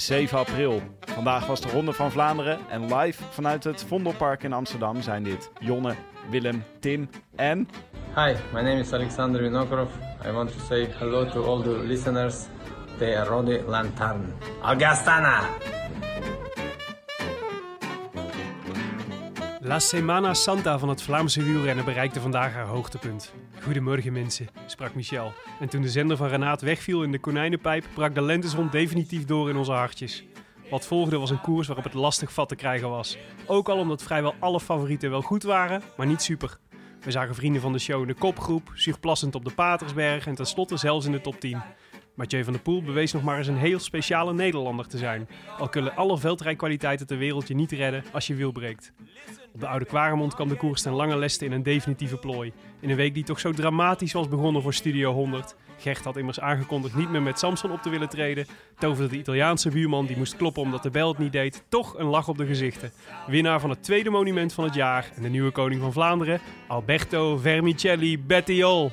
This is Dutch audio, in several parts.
Is 7 april. Vandaag was de Ronde van Vlaanderen en live vanuit het Vondelpark in Amsterdam zijn dit Jonne, Willem, Tim en... Hi, my name is Alexander Vinokorov. I want to say hello to all the listeners. The Rode Lantern. Augustana! La Semana Santa van het Vlaamse wielrennen bereikte vandaag haar hoogtepunt. Goedemorgen mensen, sprak Michel. En toen de zender van Renaat wegviel in de konijnenpijp, brak de lentezon definitief door in onze hartjes. Wat volgde was een koers waarop het lastig vat te krijgen was. Ook al omdat vrijwel alle favorieten wel goed waren, maar niet super. We zagen vrienden van de show in de kopgroep, zuurplassend op de Patersberg en tenslotte zelfs in de top 10. Mathieu van der Poel bewees nog maar eens een heel speciale Nederlander te zijn. Al kunnen alle veldrijkwaliteiten ter wereld je niet redden als je wiel breekt. Op de Oude Kwaremond kwam de koers ten lange leste in een definitieve plooi. In een week die toch zo dramatisch was begonnen voor Studio 100. Gert had immers aangekondigd niet meer met Samson op te willen treden. Toverde de Italiaanse buurman die moest kloppen omdat de bel het niet deed, toch een lach op de gezichten. Winnaar van het tweede monument van het jaar en de nieuwe koning van Vlaanderen, Alberto Vermicelli Bettiol.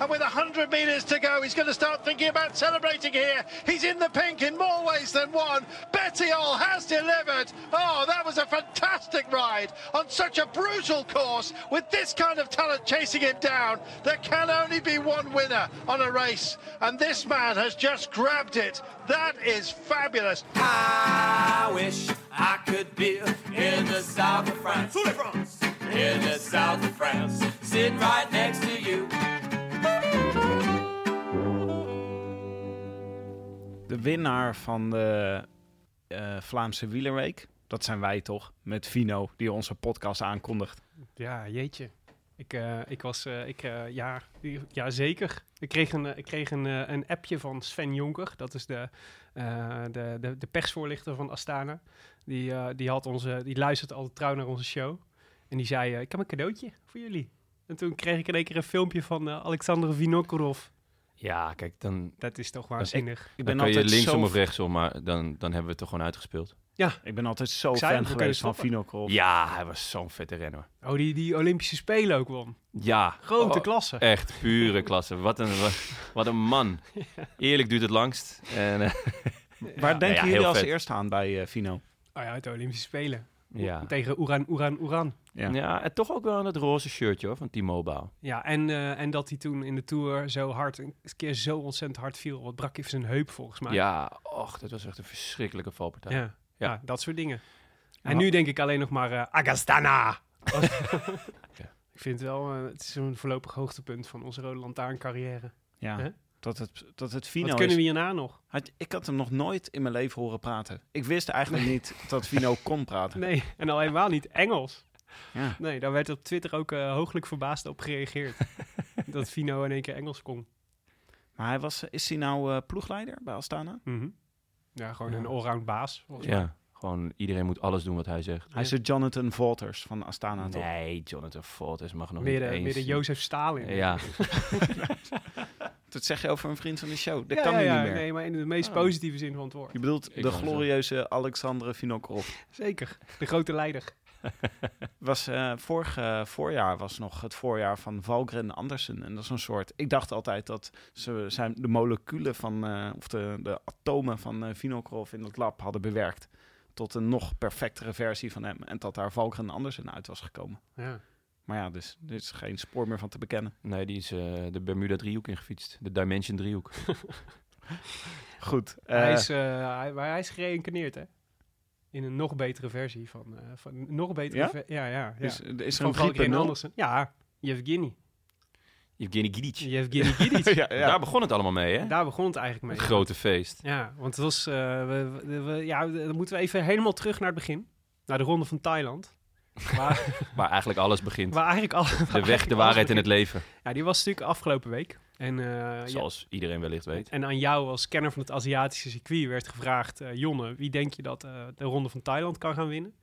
And with 100 metres to go, he's going to start thinking about celebrating here. He's in the pink in more ways than one. Bettiol has delivered. Oh, that was a fantastic ride on such a brutal course with this kind of talent chasing him down. There can only be one winner on a race, and this man has just grabbed it. That is fabulous. I wish I could be in the south of France. In the south of France. Sitting right next to you. De winnaar van de eh, Vlaamse Wielerweek, dat zijn wij toch, met Vino, die onze podcast aankondigt. Ja, jeetje. Ik, eh, ik was, eh, ik, ja, ja, zeker. Ik kreeg, een, ik kreeg een, een appje van Sven Jonker. Dat is de, de, de, de persvoorlichter van Astana. Die, die, had onze, die luistert altijd trouw naar onze show. En die zei, ik heb een cadeautje voor jullie. En toen kreeg ik in één keer een filmpje van Alexander Vinokorov. Ja, kijk, dan, Dat is toch waanzinnig. Ik dan ben kan je altijd linksom zo, of rechtsom, maar dan, dan hebben we het toch gewoon uitgespeeld. ik ben altijd zo Ik fan geweest van Krol. Ja, hij was zo'n vette renner. Oh, die, die Olympische Spelen ook won. Ja. Grote oh, klasse. Echt pure klasse. Wat een, wat, wat een man. Eerlijk duurt het langst. En, eh, Waar denken ja, jullie als vet. eerste aan bij eh, Vino? Oh ja, uit de Olympische Spelen. ja. Tegen Oeran, Oeran, Oeran. Ja. Ja. en toch ook wel aan het roze shirtje hoor, van T-Mobile. Ja, en, eh, en dat hij toen in de Tour zo hard, een keer zo ontzettend hard viel. Wat brak even zijn heup volgens mij. Ja, och, dat was echt een verschrikkelijke valpartij. ja. ja. Ja. dat soort dingen. En Ja. nu denk ik alleen nog maar eh, Agastana. Ik vind het wel, eh, het is een voorlopig hoogtepunt van onze Rode Lantaarn carrière. Ja, Hè? dat het, dat het Vino Wat kunnen we hierna nog? Had- ik had hem nog nooit in mijn leven horen praten. Ik wist eigenlijk niet dat Vino kon praten. Nee, en al helemaal niet Engels. Ja. Nee, daar werd op Twitter ook eh, hooglijk verbaasd op gereageerd. dat Vino in één keer Engels kon. Maar hij was, is hij nou eh, ploegleider bij Astana? Mhm. Ja, gewoon Ja. een allround baas. Ja, gewoon iedereen moet alles doen wat hij zegt. Hij is de Jonathan Walters van Astana, toch? Nee, Jonathan Fortes mag nog Meer niet de, eens. meer de Jozef Stalin. Ja, Dat zeg je over een vriend van de show. Dat Ja, kan ja, niet meer. Nee, maar in de meest Oh. positieve zin van het woord. Je bedoelt Ik de glorieuze Alexandre Vinokorov. Zeker. De grote leider. Was, eh, vorig voorjaar was nog het voorjaar van Valgren Andersen. En dat is een soort... Ik dacht altijd dat ze zijn de moleculen van... eh, of de, de atomen van eh Vinokorov in het lab hadden bewerkt. Tot een nog perfectere versie van hem. En dat daar Valgren Andersen uit was gekomen. Ja. Maar ja, dus er is geen spoor meer van te bekennen. nee, die is de Bermuda driehoek ingefietst. De Dimension driehoek. Goed. hij, is, hij, maar hij is gereïncarneerd, hè? In een nog betere versie van... eh, van nog betere Ja? ver- ja, ja, ja. is, is er van een Valkrin 3.0? Andersen. Ja, Yevgeny. Evgeny Gidic. Yevgeny Gidic. ja, ja. Daar begon het allemaal mee, hè? Daar begon het eigenlijk mee. Het grote feest. Ja, want het was... eh, we, we- we- ja, dan moeten we even helemaal terug naar het begin. Naar de ronde van Thailand. Waar, Waar eigenlijk alles begint. waar eigenlijk al... waar De weg, de waarheid en het leven. Ja, die was natuurlijk afgelopen week. En, eh, ja, Zoals iedereen wellicht weet. en aan jou als kenner van het Aziatische circuit werd gevraagd... eh, Jonne, wie denk je dat eh, de ronde van Thailand kan gaan winnen?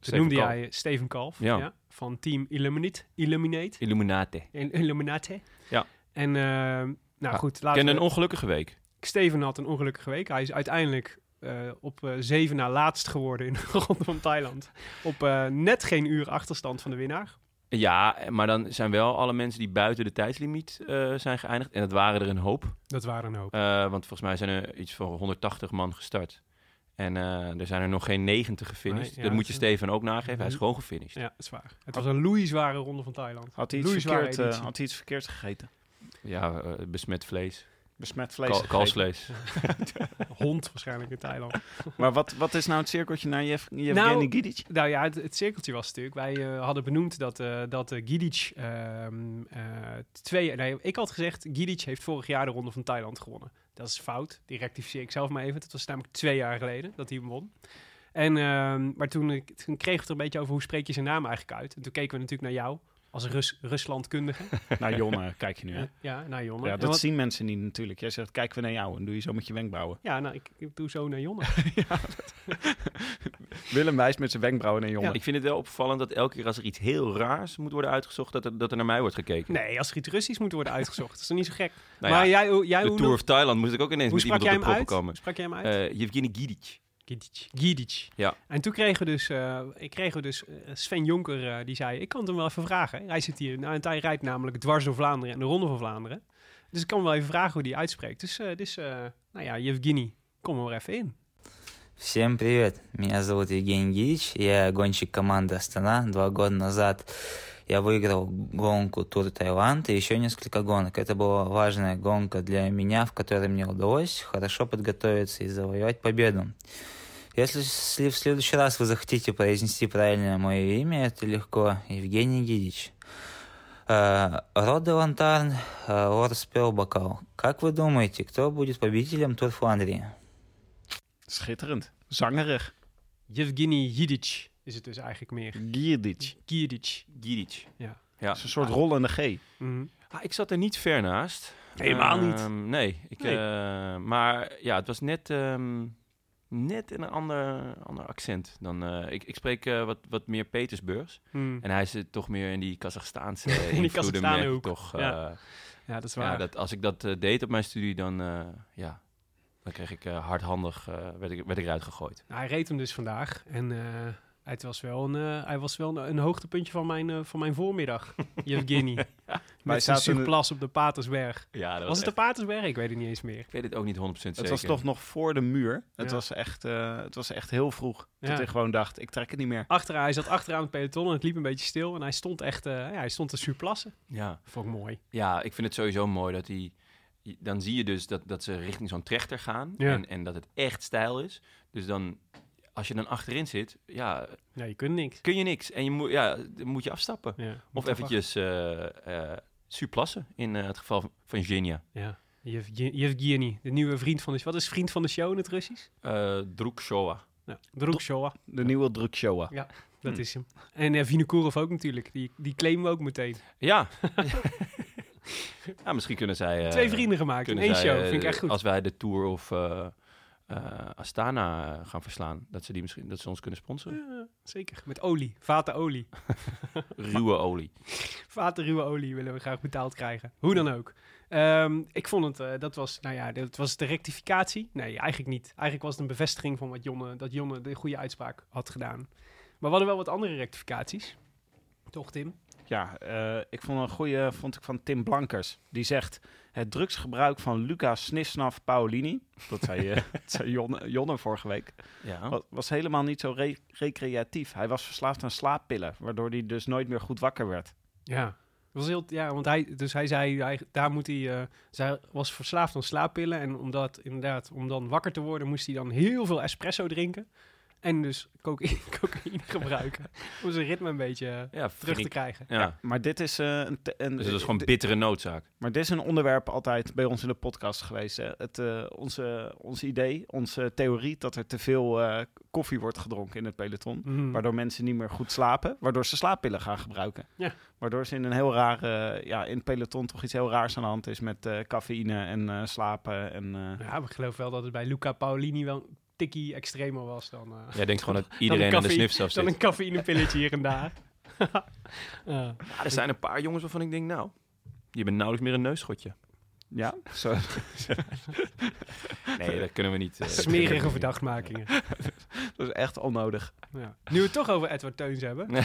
Toen noemde Kalf. jij Steven Kalf. Ja. van Team Illuminate. Illuminate. Illuminati. In- Illuminate. Ja. En nou Ja, goed, laten we... een ongelukkige week. Steven had een ongelukkige week. Hij is uiteindelijk eh, op eh, zeven na laatst geworden in de ronde van Thailand. Op eh, net geen uur achterstand van de winnaar. Ja, maar dan zijn wel alle mensen die buiten de tijdslimiet eh, zijn geëindigd. En dat waren er een hoop. Dat waren een hoop. Eh, want volgens mij zijn er iets van 180 man gestart. En eh, er zijn er nog geen 90 gefinished. Nee, ja, dat moet je Steven ook nageven. Hij is gewoon gefinished. Ja, dat is waar. Het was een loeizware ronde van Thailand. Had hij iets, verkeerd, eh, had hij iets verkeerd gegeten? Ja, besmet vlees. Besmet vlees kalfsvlees. Hond waarschijnlijk in Thailand. Maar wat, wat is nou het cirkeltje naar Jev Yevgeny Nou, Gidic? Nou ja, het, het cirkeltje was natuurlijk... Wij eh, hadden benoemd dat, eh dat eh, Gidic ehm, eh, twee... Nee, ik had gezegd, Gidic heeft vorig jaar de ronde van Thailand gewonnen. Dat is fout. Die rectificeer ik zelf maar even. Dat was namelijk twee jaar geleden dat hij hem won. En, ehm, maar toen, ik- toen kregen we het er een beetje over hoe spreek je zijn naam eigenlijk uit. En toen keken we natuurlijk naar jou als Rus Ruslandkundige. Naar Jonne kijk je nu, hè? ja, naar Jonne. Ja, dat wat- zien mensen niet natuurlijk. Jij zegt, kijken we naar jou en doe je zo met je wenkbrauwen. Ja, nou, ik, ik doe zo naar Jonne. Willem wijst met zijn wenkbrauwen naar Jonne. Ik vind het wel opvallend dat elke keer als er iets heel raars moet worden uitgezocht, dat er, dat er naar mij wordt gekeken. Nee, als er iets Russisch moet worden uitgezocht, dat is niet zo gek. Nou maar ja, jij, jij de hoe, Tour of Thailand moest ik ook ineens hoe met iemand jij op de proppen uit? komen. Sprak jij hem uit? Eh Yevgeny Gidic. Gidic. Gidic. Ja. En toen kregen we dus, eh, ik kregen we dus eh, Sven Jonker, eh, die zei, ik kan het hem wel even vragen. Hij zit hier, nou, en hij rijdt namelijk dwars door Vlaanderen en de Ronde van Vlaanderen. Dus ik kan hem wel even vragen hoe die uitspreekt. Dus, eh, dus eh, nou ja, Yevgeny, kom er maar even in. Всем привет, меня зовут Евгений Гирич, я гонщик команды Астана. Два года назад я выиграл гонку Тур Таиланд и еще несколько гонок. Это была важная гонка для меня, в которой мне удалось хорошо подготовиться и завоевать победу. Если сли- в следующий раз вы захотите произнести правильно мое имя, это легко. Евгений Гирич. Э, Роде Лантарн, э, Лорс Пелбакал. Как вы думаете, кто будет победителем Тур Фландрии? Schitterend. Zangerig. Yevgeny Gidic is het dus eigenlijk meer. Gidic. Gidic. Gidic. Ja. ja. Dat is een soort rollende G. Mhm. Ah, ik zat er niet ver naast. Helemaal niet. Ehm, nee, ik, Nee. eh, maar ja, het was net, ehm, net een ander, ander accent. Dan, eh, ik, ik spreek eh, wat, wat meer Petersburgs. Mm. En hij zit toch meer in die Kazachstaanse die ik hoek. toch. Ja. eh, Ja, dat is ja, waar. dat, als ik dat deed op mijn studie, dan, ja, dan kreeg ik hardhandig, werd, ik, werd ik eruit gegooid. Nou, hij reed hem dus vandaag. En het was wel een, eh, hij was wel een, een hoogtepuntje van mijn, eh, van mijn voormiddag. Yevgeny. Wij Met zijn surplas op de Patersberg. Ja, dat Was het de Patersberg? Ik weet het niet eens meer. Ik weet het ook niet 100% zeker. Het was toch nog voor de muur. Het, Ja. was, echt, eh, het was echt heel vroeg. Ja. Dat ik gewoon dacht, ik trek het niet meer. Achteraan, hij zat achteraan het peloton en het liep een beetje stil. En hij stond echt eh, ja, hij stond te surplassen. Ja. Vond ik mooi. Ja, ik vind het sowieso mooi dat hij... Dan zie je dus dat, dat ze richting zo'n trechter gaan. Ja. En, en dat het echt stijl is. Dus dan, als je dan achterin zit, ja, Nee, je kunt niks. kun je niks. En je moet, ja, dan moet je afstappen. Ja, Of eventjes eh, eh, surplassen, in eh, het geval van- Genia. Ja. Yev- Yevgeny, de nieuwe vriend van de... Wat is vriend van de show in het Russisch? Uh, Druk Showa. Ja, Drukshoa. De nieuwe druk show. Ja, dat Hm. is hem. En uh, Vinokourov ook natuurlijk. Die, die claimen we ook meteen. Ja. ja, misschien kunnen zij... eh, Twee vrienden gemaakt in één zij, show. Vind ik echt goed. Als wij de Tour of eh, Astana eh, gaan verslaan, dat ze, die misschien, dat ze ons kunnen sponsoren. Ja, zeker. Met olie. Vaten olie. Ruwe olie. Vaten ruwe olie willen we graag betaald krijgen. Hoe dan ook. Ehm, ik vond het, eh, dat was, nou ja, dat was de rectificatie. Nee, eigenlijk niet. Eigenlijk was het een bevestiging van wat Jonne, dat Jonne de goede uitspraak had gedaan. Maar we hadden wel wat andere rectificaties. Toch, Tim? Ja, eh, ik vond een goede vond ik van Tim Blankers. Die zegt: Het drugsgebruik van Lucas Snisnaf Paolini. Dat zei, dat zei Jonne, Jonne vorige week. Ja. wa- Was helemaal niet zo re- recreatief. Hij was verslaafd aan slaappillen, waardoor hij dus nooit meer goed wakker werd. Ja. Was heel, ja, want hij, dus hij zei, hij, daar moet hij, eh, zij was verslaafd aan slaappillen. En omdat, inderdaad, om dan wakker te worden, moest hij dan heel veel espresso drinken. En dus cocaïne, cocaïne gebruiken. Om zijn ritme een beetje eh, Ja, terug te ik- krijgen. Ja. Maar dit is eh, een, een Dus dat is gewoon bittere noodzaak. Maar dit is een onderwerp altijd bij ons in de podcast geweest. Hè? Het, eh, onze, ons idee, onze theorie dat er te veel eh, koffie wordt gedronken in het peloton. Mhm. Waardoor mensen niet meer goed slapen. Waardoor ze slaappillen gaan gebruiken. Ja. Waardoor ze in een heel rare, ja, in het peloton toch iets heel raars aan de hand is met eh, cafeïne en eh, slapen. En, eh, Ja, maar ik geloof wel dat het bij Luca Paolini wel tikkie extremer was dan, eh, Jij denkt gewoon dat iedereen aan de snifstaf dan zit. een cafeïnepilletje hier en daar. Eh, Ja, er zijn een paar jongens waarvan ik denk, nou, je bent nauwelijks meer een neusschotje. ja, zo. Nee, dat kunnen we niet. eh, smerige verdachtmakingen. dat is echt onnodig. Ja. Nu we het toch over Edward Teuns hebben. Nee.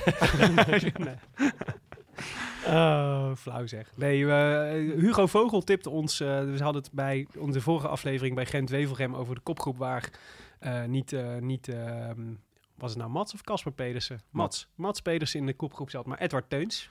Oh, flauw zeg. Nee, we- Hugo Vogel tipte ons. eh, we hadden het bij onze vorige aflevering bij Gent Wevelgem over de kopgroep waar eh, niet, eh, niet ehm, was het nou Mats of Casper Pedersen? Mats. Mats Pedersen in de kopgroep zat, maar Edward Teuns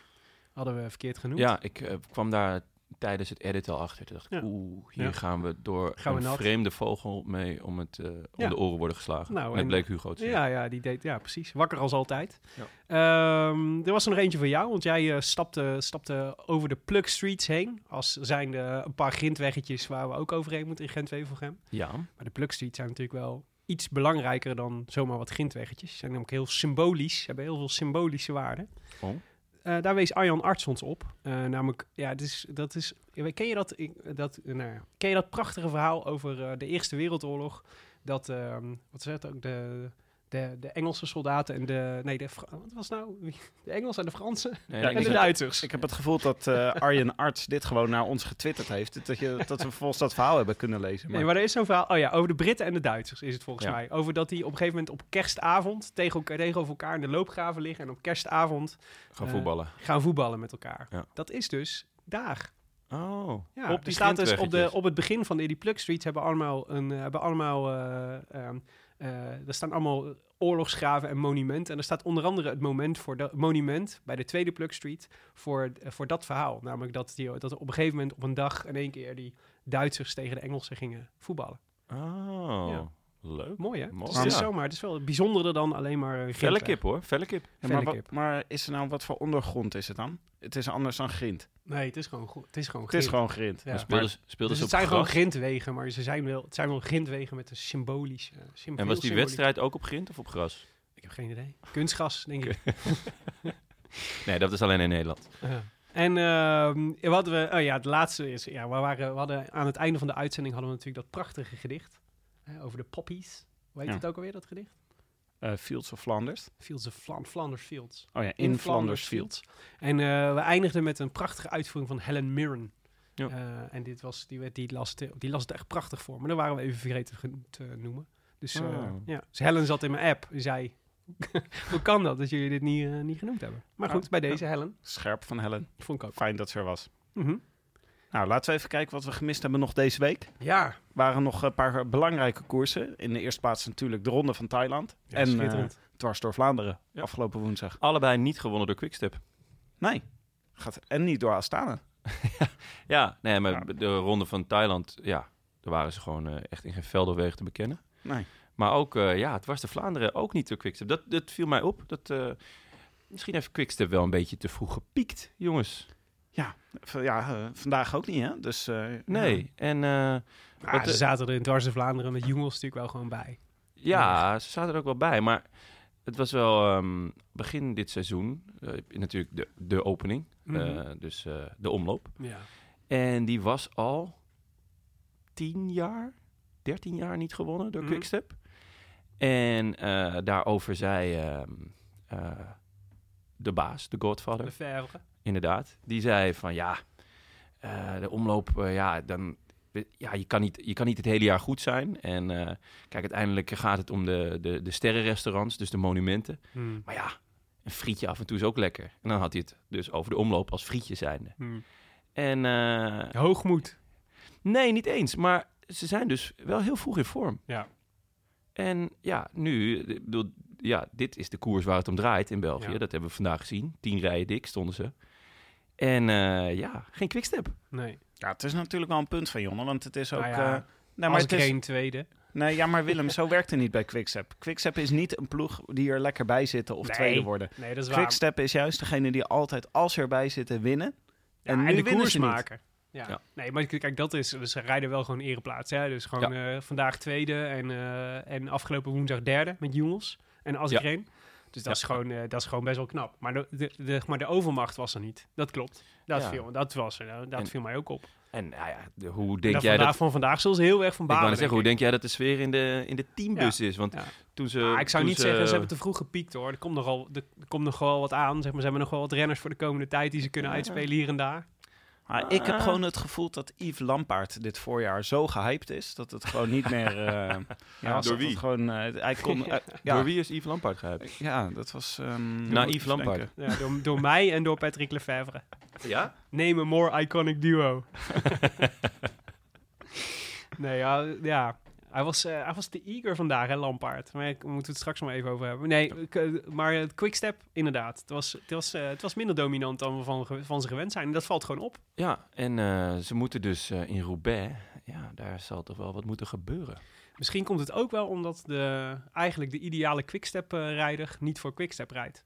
hadden we verkeerd genoemd. Ja, ik eh, kwam daar tijdens het edit al achter. Toen dacht ik, Ja. oeh, hier Ja. gaan we door Gaan we een vreemde vogel mee om, het, om Ja. de oren worden geslagen. Nou, het bleek Hugo te zijn. Ja, ja, die deed, ja, precies. Wakker als altijd. Ehm, er was er nog eentje voor jou, want jij stapte, stapte over de Plug Streets heen. Als zijnde een paar grindweggetjes waar we ook overheen moeten in Gent-Wevelgem. Ja. Maar de Plug Streets zijn natuurlijk wel iets belangrijker dan zomaar wat grindweggetjes. Ze zijn namelijk heel symbolisch, ze hebben heel veel symbolische waarde. Oh. Eh, daar wees Arjan Arts ons op. Eh, namelijk, ja, is, dat is, ken, je dat, dat, nou, ja, ken je dat prachtige verhaal over eh, de Eerste Wereldoorlog? Dat, ehm, wat zeg het ook, de, de, de Engelse soldaten en de, nee, de, wat was nou? Wie- De Engelsen en de Fransen Nee, Ja, ik en de Duitsers. Ik heb het gevoel dat eh, Arjen Arts dit gewoon naar ons getwitterd heeft. Dat, je, dat we volgens dat verhaal hebben kunnen lezen. Maar, Nee, maar er is zo'n verhaal. Oh ja, over de Britten en de Duitsers is het volgens Ja. mij. Over dat die op een gegeven moment op kerstavond tegen elkaar, tegenover elkaar in de loopgraven liggen. En op kerstavond gaan eh, voetballen. gaan voetballen met elkaar. Ja. Dat is dus daar. Oh, Ja, op die staat dus op, de, op het begin van de Eddie Plug Streets hebben allemaal een, eh, hebben allemaal, eh, ehm, eh, er staan allemaal oorlogsgraven en monumenten. En er staat onder andere het moment voor dat monument bij de tweede Plug Street voor, eh, voor dat verhaal. Namelijk dat, die, dat er op een gegeven moment op een dag in één keer die Duitsers tegen de Engelsen gingen voetballen. Oh, Ja. leuk. Mooi hè? Mooi. Dus het is Ja. zomaar, het is wel bijzonderder dan alleen maar Felle grindweg. kip hoor, felle kip. Ja, maar, maar is er nou wat voor ondergrond is het dan? Het is anders dan grind. Nee, het is gewoon. Het is gewoon Het is grind. gewoon grind. Ja. Maar speelden ze- speelden Dus ze het op zijn gewoon gras? grindwegen, maar ze zijn wel, het zijn wel grindwegen met een symbolisch... eh, sym- En was die symboliek. wedstrijd ook op grind of op gras? Ik heb geen idee. Kunstgas, denk ik. Nee, dat is alleen in Nederland. Ja. En ehm, wat we, oh ja, het laatste is, ja, we, waren, we hadden aan het einde van de uitzending hadden we natuurlijk dat prachtige gedicht hè, over de poppies. Hoe heet Ja. het ook alweer, dat gedicht? Eh, Fields of Flanders. Fields of Flan- Flanders Fields. Oh ja, in, Flanders Fields. En eh, we eindigden met een prachtige uitvoering van Helen Mirren. Ja. Eh, en dit was, die, werd- die, las het, die las het echt prachtig voor. Maar daar waren we even vergeten ge- te noemen. Dus, Oh. ja. dus Helen zat in mijn app en zei... Hoe kan dat dat jullie dit niet, niet genoemd hebben? Maar goed, bij deze Helen. Scherp van Helen. Vond ik ook. Fijn dat ze er was. Mhm. Nou, laten we even kijken wat we gemist hebben nog deze week. Ja, Er waren nog een paar belangrijke koersen. In de eerste plaats natuurlijk de Ronde van Thailand. Ja, en schitterend. dwars door Vlaanderen Ja. afgelopen woensdag. Allebei niet gewonnen door Quickstep. Nee, gaat, en niet door Astana. Ja, nee, maar Ja. de ronde van Thailand, ja, daar waren ze gewoon eh, echt in geen veld of wegen te bekennen. Nee. Maar ook, eh, ja, het was de Vlaanderen ook niet door Quickstep. Dat, dat viel mij op. Dat, eh, misschien heeft Quickstep wel een beetje te vroeg gepiekt, jongens. V- Ja, eh, vandaag ook niet, hè? Dus, eh, Nee, en eh, Ja, Wat, ze zaten er in dwars Vlaanderen met jongens natuurlijk wel gewoon bij. ja, ze zaten er ook wel bij. Maar het was wel ehm, begin dit seizoen, natuurlijk de, de opening, Mhm. dus de omloop. Ja. En die was al 10 jaar, 13 jaar niet gewonnen door Mhm. Quickstep. En daarover zei ehm, eh, de baas, de Godfather, Lefebvre. Inderdaad. Die zei van ja, eh, de omloop, eh, ja, dan, ja je, kan niet, je kan niet het hele jaar goed zijn. En eh, kijk, uiteindelijk gaat het om de, de, de sterrenrestaurants, dus de monumenten. Hmm. Maar ja, een frietje af en toe is ook lekker. En dan had hij het dus over de omloop als frietje zijnde. Hmm. En Hoogmoed. Nee, niet eens. Maar ze zijn dus wel heel vroeg in vorm. Ja. En ja, nu, bedoel, ja, dit is de koers waar het om draait in België. Ja. Dat hebben we vandaag gezien. Tien rijen dik stonden ze. En eh, ja, geen quickstep. Nee. ja, het is natuurlijk wel een punt van Jonne, want het is ook... Nou eh ja, nee, maar Als het is, geen tweede. Nee, ja, maar Willem, zo werkt het niet bij Quickstep. Quickstep is niet een ploeg die er lekker bij zitten of Nee. tweede worden. Nee, dat is waar. Quickstep is juist degene die altijd, als ze erbij zitten, winnen. Ja, en en, nu de winnen koers ze niet. maken. Ja. Ja. Nee, maar kijk, dat is... Dus ze rijden wel gewoon ereplaats. Hè? Dus gewoon eh, vandaag tweede en, eh, en afgelopen woensdag derde met jongens en Asgreen. Dus dat, Ja. is gewoon, eh, dat is gewoon best wel knap. Maar de, de, de, maar de overmacht was er niet. Dat klopt. Dat, Ja. viel, dat, was, er, dat En- viel mij ook op. En nou ja, de- hoe En denk dat jij vandaag, dat... van vandaag zullen ze heel erg van Ik balen, net zeggen, hoe denk jij dat de sfeer in de, in de teambus is? Want toen ze... Ah, ik zou niet zeggen, ze hebben te vroeg gepiekt hoor. Er komt nogal, er, er komt nog wel wat aan. Zeg maar, ze hebben nog wel wat renners voor de komende tijd die ze kunnen uitspelen hier en daar. Maar ik heb Ah. gewoon het gevoel dat Yves Lampaard dit voorjaar zo gehyped is, dat het gewoon niet meer... eh, ja, door dat wie? het Gewoon, eh, hij kon, eh, ja, Door wie is Yves Lampaard gehyped? Ja, dat was... ehm, Nou, moet Yves Lampaard. Ja, door, door mij en door Patrick Lefevre. Ja? Name a more iconic duo. nee, ja, ja. Hij was, eh, hij was te eager vandaag, hè, Lampaard. Maar ik moeten we het straks nog even over hebben. Nee, ik, eh, maar het quickstep, inderdaad. Het was, het, was, eh, het was minder dominant dan we van, van ze gewend zijn. En dat valt gewoon op. Ja, en eh, ze moeten dus eh, in Roubaix... Ja, daar zal toch wel wat moeten gebeuren. Misschien komt het ook wel omdat de, eigenlijk de ideale quickstep-rijder niet voor quickstep rijdt.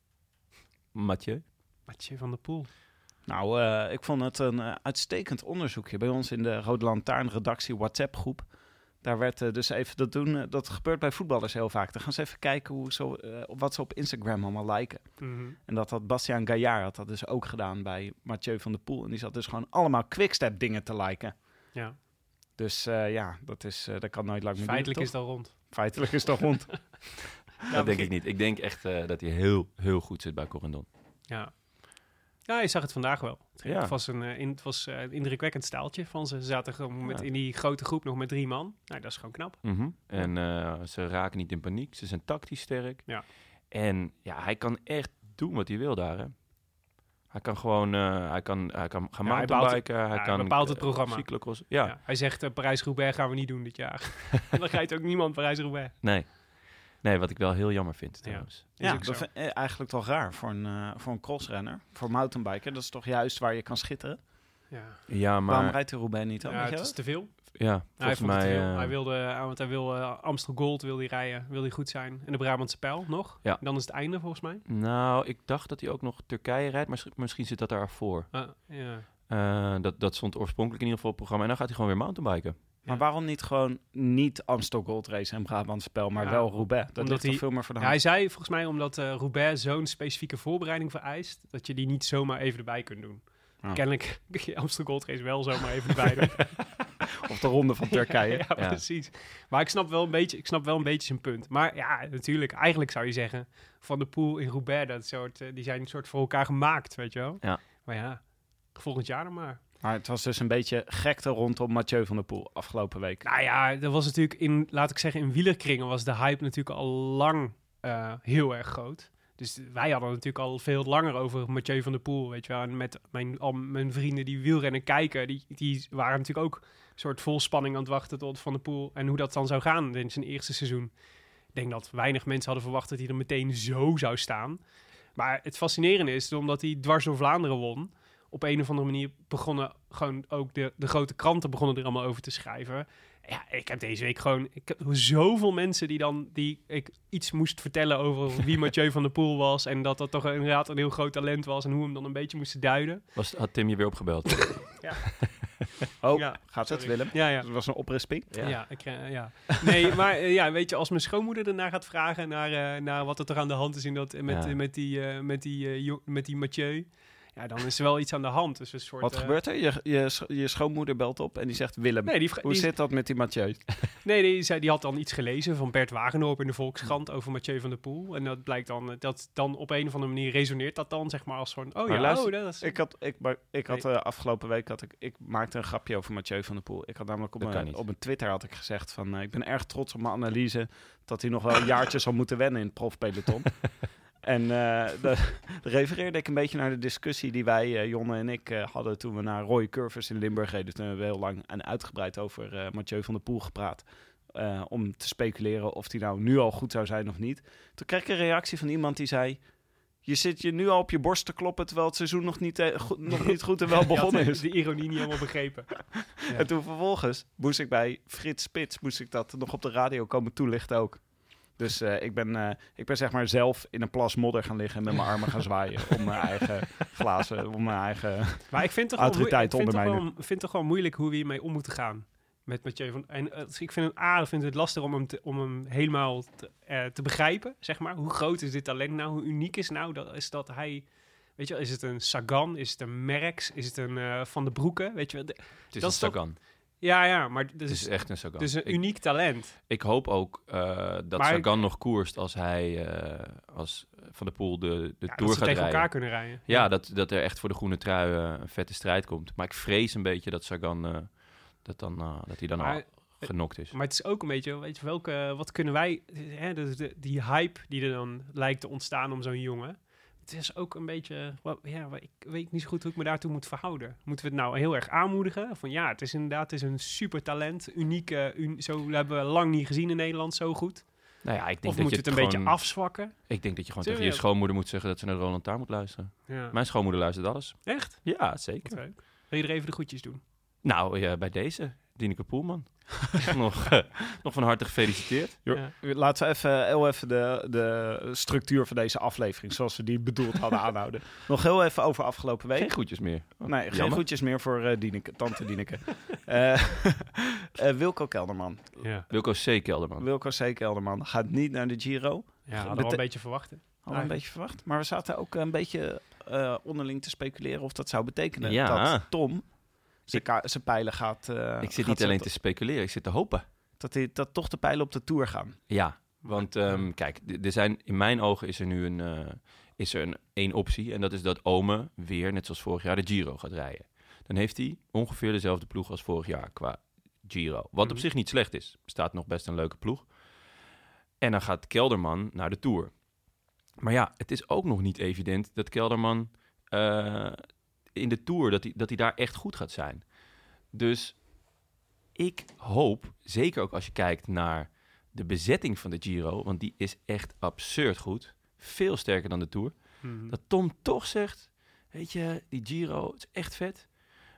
Mathieu? Mathieu van der Poel. Nou, eh, ik vond het een eh, uitstekend onderzoekje bij ons in de Rode Lantaarn redactie WhatsApp groep. Daar werd eh, dus even dat doen. eh, dat gebeurt bij voetballers heel vaak. Dan gaan ze even kijken hoe zo, eh, op wat ze op Instagram allemaal liken. Mhm. En dat had Bastiaan Gaillard had dat dus ook gedaan bij Mathieu van der Poel. En die zat dus gewoon allemaal quickstep dingen te liken. Ja, Dus eh, ja, dat, is, eh, dat kan nooit lang meer feitelijk is al rond. Feitelijk is al rond. dat denk ik niet. Ik denk echt eh, dat hij heel, heel goed zit bij Corendon. Ja. Ja, je zag het vandaag wel. Ja. Het was een, eh, in, het was, eh, een indrukwekkend staaltje van ze. Ze zaten gewoon met, Ja. in die grote groep nog met drie man. Nou, dat is gewoon knap. Mhm. En eh, ze raken niet in paniek. Ze zijn tactisch sterk. Ja. En ja, hij kan echt doen wat hij wil daar. Hè. Hij kan gewoon, eh, hij kan, hij kan gaan Ja, hij mountainbiken. hij, hij kan bepaalt het programma. Ja. Hij zegt eh, Parijs-Roubaix gaan we niet doen dit jaar. Dan rijdt ook niemand Parijs-Roubaix. nee. Nee, wat ik wel heel jammer vind trouwens. Is ja, dat vind ik eigenlijk toch raar voor een, eh, voor een crossrenner. Voor mountainbiker, dat is toch juist waar je kan schitteren. Ja, Ja, maar... Waarom rijdt de Roubaix niet dan? ja het dat? is te veel. Ja, hij volgens mij... eh, hij wilde, eh, want hij wil eh, Amstel Gold wil hij rijden, wil hij goed zijn. En de Brabantse Pijl nog. Ja. Dan is het einde volgens mij. Nou, ik dacht dat hij ook nog Turkije rijdt, maar misschien- misschien zit dat daarvoor. Ah, ja. Eh dat, dat stond oorspronkelijk in ieder geval op het programma. En dan gaat hij gewoon weer mountainbiken. Maar waarom niet gewoon niet Amstel Gold Race en Brabantse Spel, maar wel Roubaix? Dat ligt toch hij- veel meer voor de hand. hij zei volgens mij omdat eh, Roubaix zo'n specifieke voorbereiding vereist, dat je die niet zomaar even erbij kunt doen. Ja. Kennelijk kun je Amstel Gold Race wel zomaar even erbij doen. Of de ronde van Turkije. ja, Ja. precies. Maar ik snap, wel een beetje, ik snap wel een beetje zijn punt. Maar ja, natuurlijk, eigenlijk zou je zeggen, Van de Poel in Roubaix, dat soort, eh, die zijn een soort voor elkaar gemaakt, weet je wel. Ja. Maar ja, volgend jaar dan maar. Maar het was dus een beetje gekte rondom Mathieu van der Poel afgelopen week. Nou ja, dat was natuurlijk in, laat ik zeggen, in wielerkringen was de hype natuurlijk al lang eh, heel erg groot. Dus wij hadden natuurlijk al veel langer over Mathieu van der Poel, weet je wel. En met mijn, al mijn vrienden die wielrennen kijken, die, die waren natuurlijk ook een soort vol spanning aan het wachten tot Van der Poel. En hoe dat dan zou gaan in zijn eerste seizoen. Ik denk dat weinig mensen hadden verwacht dat hij er meteen zo zou staan. Maar het fascinerende is, omdat hij dwars door Vlaanderen won, op een of andere manier begonnen gewoon ook de, de grote kranten begonnen er allemaal over te schrijven. Ja, ik heb deze week gewoon, ik heb zoveel mensen die dan, die ik iets moest vertellen over wie Mathieu van der Poel was en dat dat toch inderdaad een heel groot talent was en hoe hem dan een beetje moesten duiden. Was, had Tim je weer opgebeld? Oh, Ja, gaat het, sorry. Willem? Ja, ja. Dat was een oprisping. Ja, ik, eh, ja. Nee, maar eh, ja, weet je, als mijn schoonmoeder ernaar gaat vragen naar, eh, naar wat er toch aan de hand is in dat, met, Ja. met, die, eh, met, die, eh, met die Mathieu, ja, dan is er wel iets aan de hand. Dus een soort, Wat eh, gebeurt er? Je, je, je schoonmoeder belt op en die zegt... Willem, Nee, die, hoe die, zit dat met die Mathieu? nee die, zei, die had dan iets gelezen van Bert Wagenhoop in de Volkskrant over Mathieu van der Poel. En dat blijkt dan, eh, dat dan op een of andere manier resoneert dat dan, zeg maar, als van, oh Maar ja, luister, oh, dat is... Ik had, ik, maar ik had eh, afgelopen week had ik, ik maakte een grapje over Mathieu van der Poel. Ik had namelijk op mijn, op mijn Twitter had ik gezegd van eh, ik ben erg trots op mijn analyse dat hij nog wel een jaartje zal moeten wennen in het profpeloton. en de, de refereerde ik een beetje naar de discussie die wij, eh, Jonne en ik, eh, hadden toen we naar Roy Curvers in Limburg reden. Toen hebben we heel lang en uitgebreid over Mathieu van der Poel gepraat. om te speculeren of hij nou nu al goed zou zijn of niet. Toen kreeg ik een reactie van iemand die zei... Je zit je nu al op je borst te kloppen terwijl het seizoen nog niet, goed, nog niet goed en wel begonnen is. de ironie niet helemaal begrepen. Ja. En toen vervolgens moest ik bij Frits Spits moest ik dat nog op de radio komen toelichten ook. Dus eh, ik, ben, eh, ik ben zeg maar zelf in een plas modder gaan liggen en met mijn armen gaan zwaaien om mijn eigen glazen, om mijn eigen... Maar ik vind toch ik Autoriteit vind toch wel, ondermijnen. vind toch wel moeilijk hoe we hiermee om moeten gaan. Met Mathieu van... En eh, ik vind het A, ik vind het lastig om hem, te, om hem helemaal te, eh, te begrijpen, zeg maar. Hoe groot is dit talent nou? Hoe uniek is nou? Dat, is dat hij... Weet je wel, is het een Sagan? Is het een Merckx? Is het een eh, Van de Broeke? Weet je wel? de- Het is Dat een is toch- Sagan. Ja, ja, maar Het is echt een Sagan. dus een ik, uniek talent. ik hoop ook eh, dat Maar- Sagan nog koerst als hij eh, als Van der Poel de, de Ja, Tour dat ze gaat tegen rijden. elkaar kunnen rijden. Ja, dat, dat er echt voor de groene trui eh, een vette strijd komt. Maar ik vrees een beetje dat Sagan dat, dan, dat hij dan Maar- al genokt is. Maar het is ook een beetje, weet je, welke, wat kunnen wij, hè, de, die hype die er dan lijkt te ontstaan om zo'n jongen. Het is ook een beetje, wel, ja, ik weet niet zo goed hoe ik me daartoe moet verhouden. Moeten we het nou heel erg aanmoedigen? Van ja, het is inderdaad het is een super talent, unieke, un- zo hebben we lang niet gezien in Nederland zo goed. nou ja, ik denk Of dat moeten je het een beetje afzwakken? Ik denk dat je gewoon tegen je schoonmoeder moet zeggen dat ze naar Roland Taar moet luisteren. Ja. Mijn schoonmoeder luistert alles. Echt? Ja, zeker. Wil je er even de groetjes doen? Nou, ja, bij deze, Dineke Poelman. nog, eh, nog van harte gefeliciteerd. Ja. Laten we even, heel even de, de structuur van deze aflevering, zoals we die bedoeld hadden, aanhouden. Nog heel even over afgelopen week. Geen groetjes meer. Oh, Nee, geen groetjes meer voor eh Dieneke, tante Dieneke. Eh, eh, Wilco Kelderman. Ja, Wilco C. Kelderman. Wilco C. Kelderman gaat niet naar de Giro. ja hadden we wel Bete- een beetje verwachten. Al een beetje verwacht. Maar we zaten ook een beetje eh, onderling te speculeren of dat zou betekenen Ja. dat Tom zijn ka- zijn pijlen gaat... eh, ik zit gaat niet alleen te speculeren, ik zit te hopen. Dat, hij, dat toch de pijlen op de Tour gaan. Ja, want ehm, kijk, er zijn, in mijn ogen is er nu een, eh, is er een één optie. En dat is dat Ome weer, net zoals vorig jaar, de Giro gaat rijden. Dan heeft hij ongeveer dezelfde ploeg als vorig jaar qua Giro. Wat op Mhm. zich niet slecht is. Staat nog best een leuke ploeg. En dan gaat Kelderman naar de Tour. Maar ja, het is ook nog niet evident dat Kelderman eh, in de Tour, dat hij, dat hij daar echt goed gaat zijn. Dus ik hoop, zeker ook als je kijkt naar de bezetting van de Giro, want die is echt absurd goed. Veel sterker dan de Tour. Mhm. Dat Tom toch zegt, weet je, die Giro, is echt vet.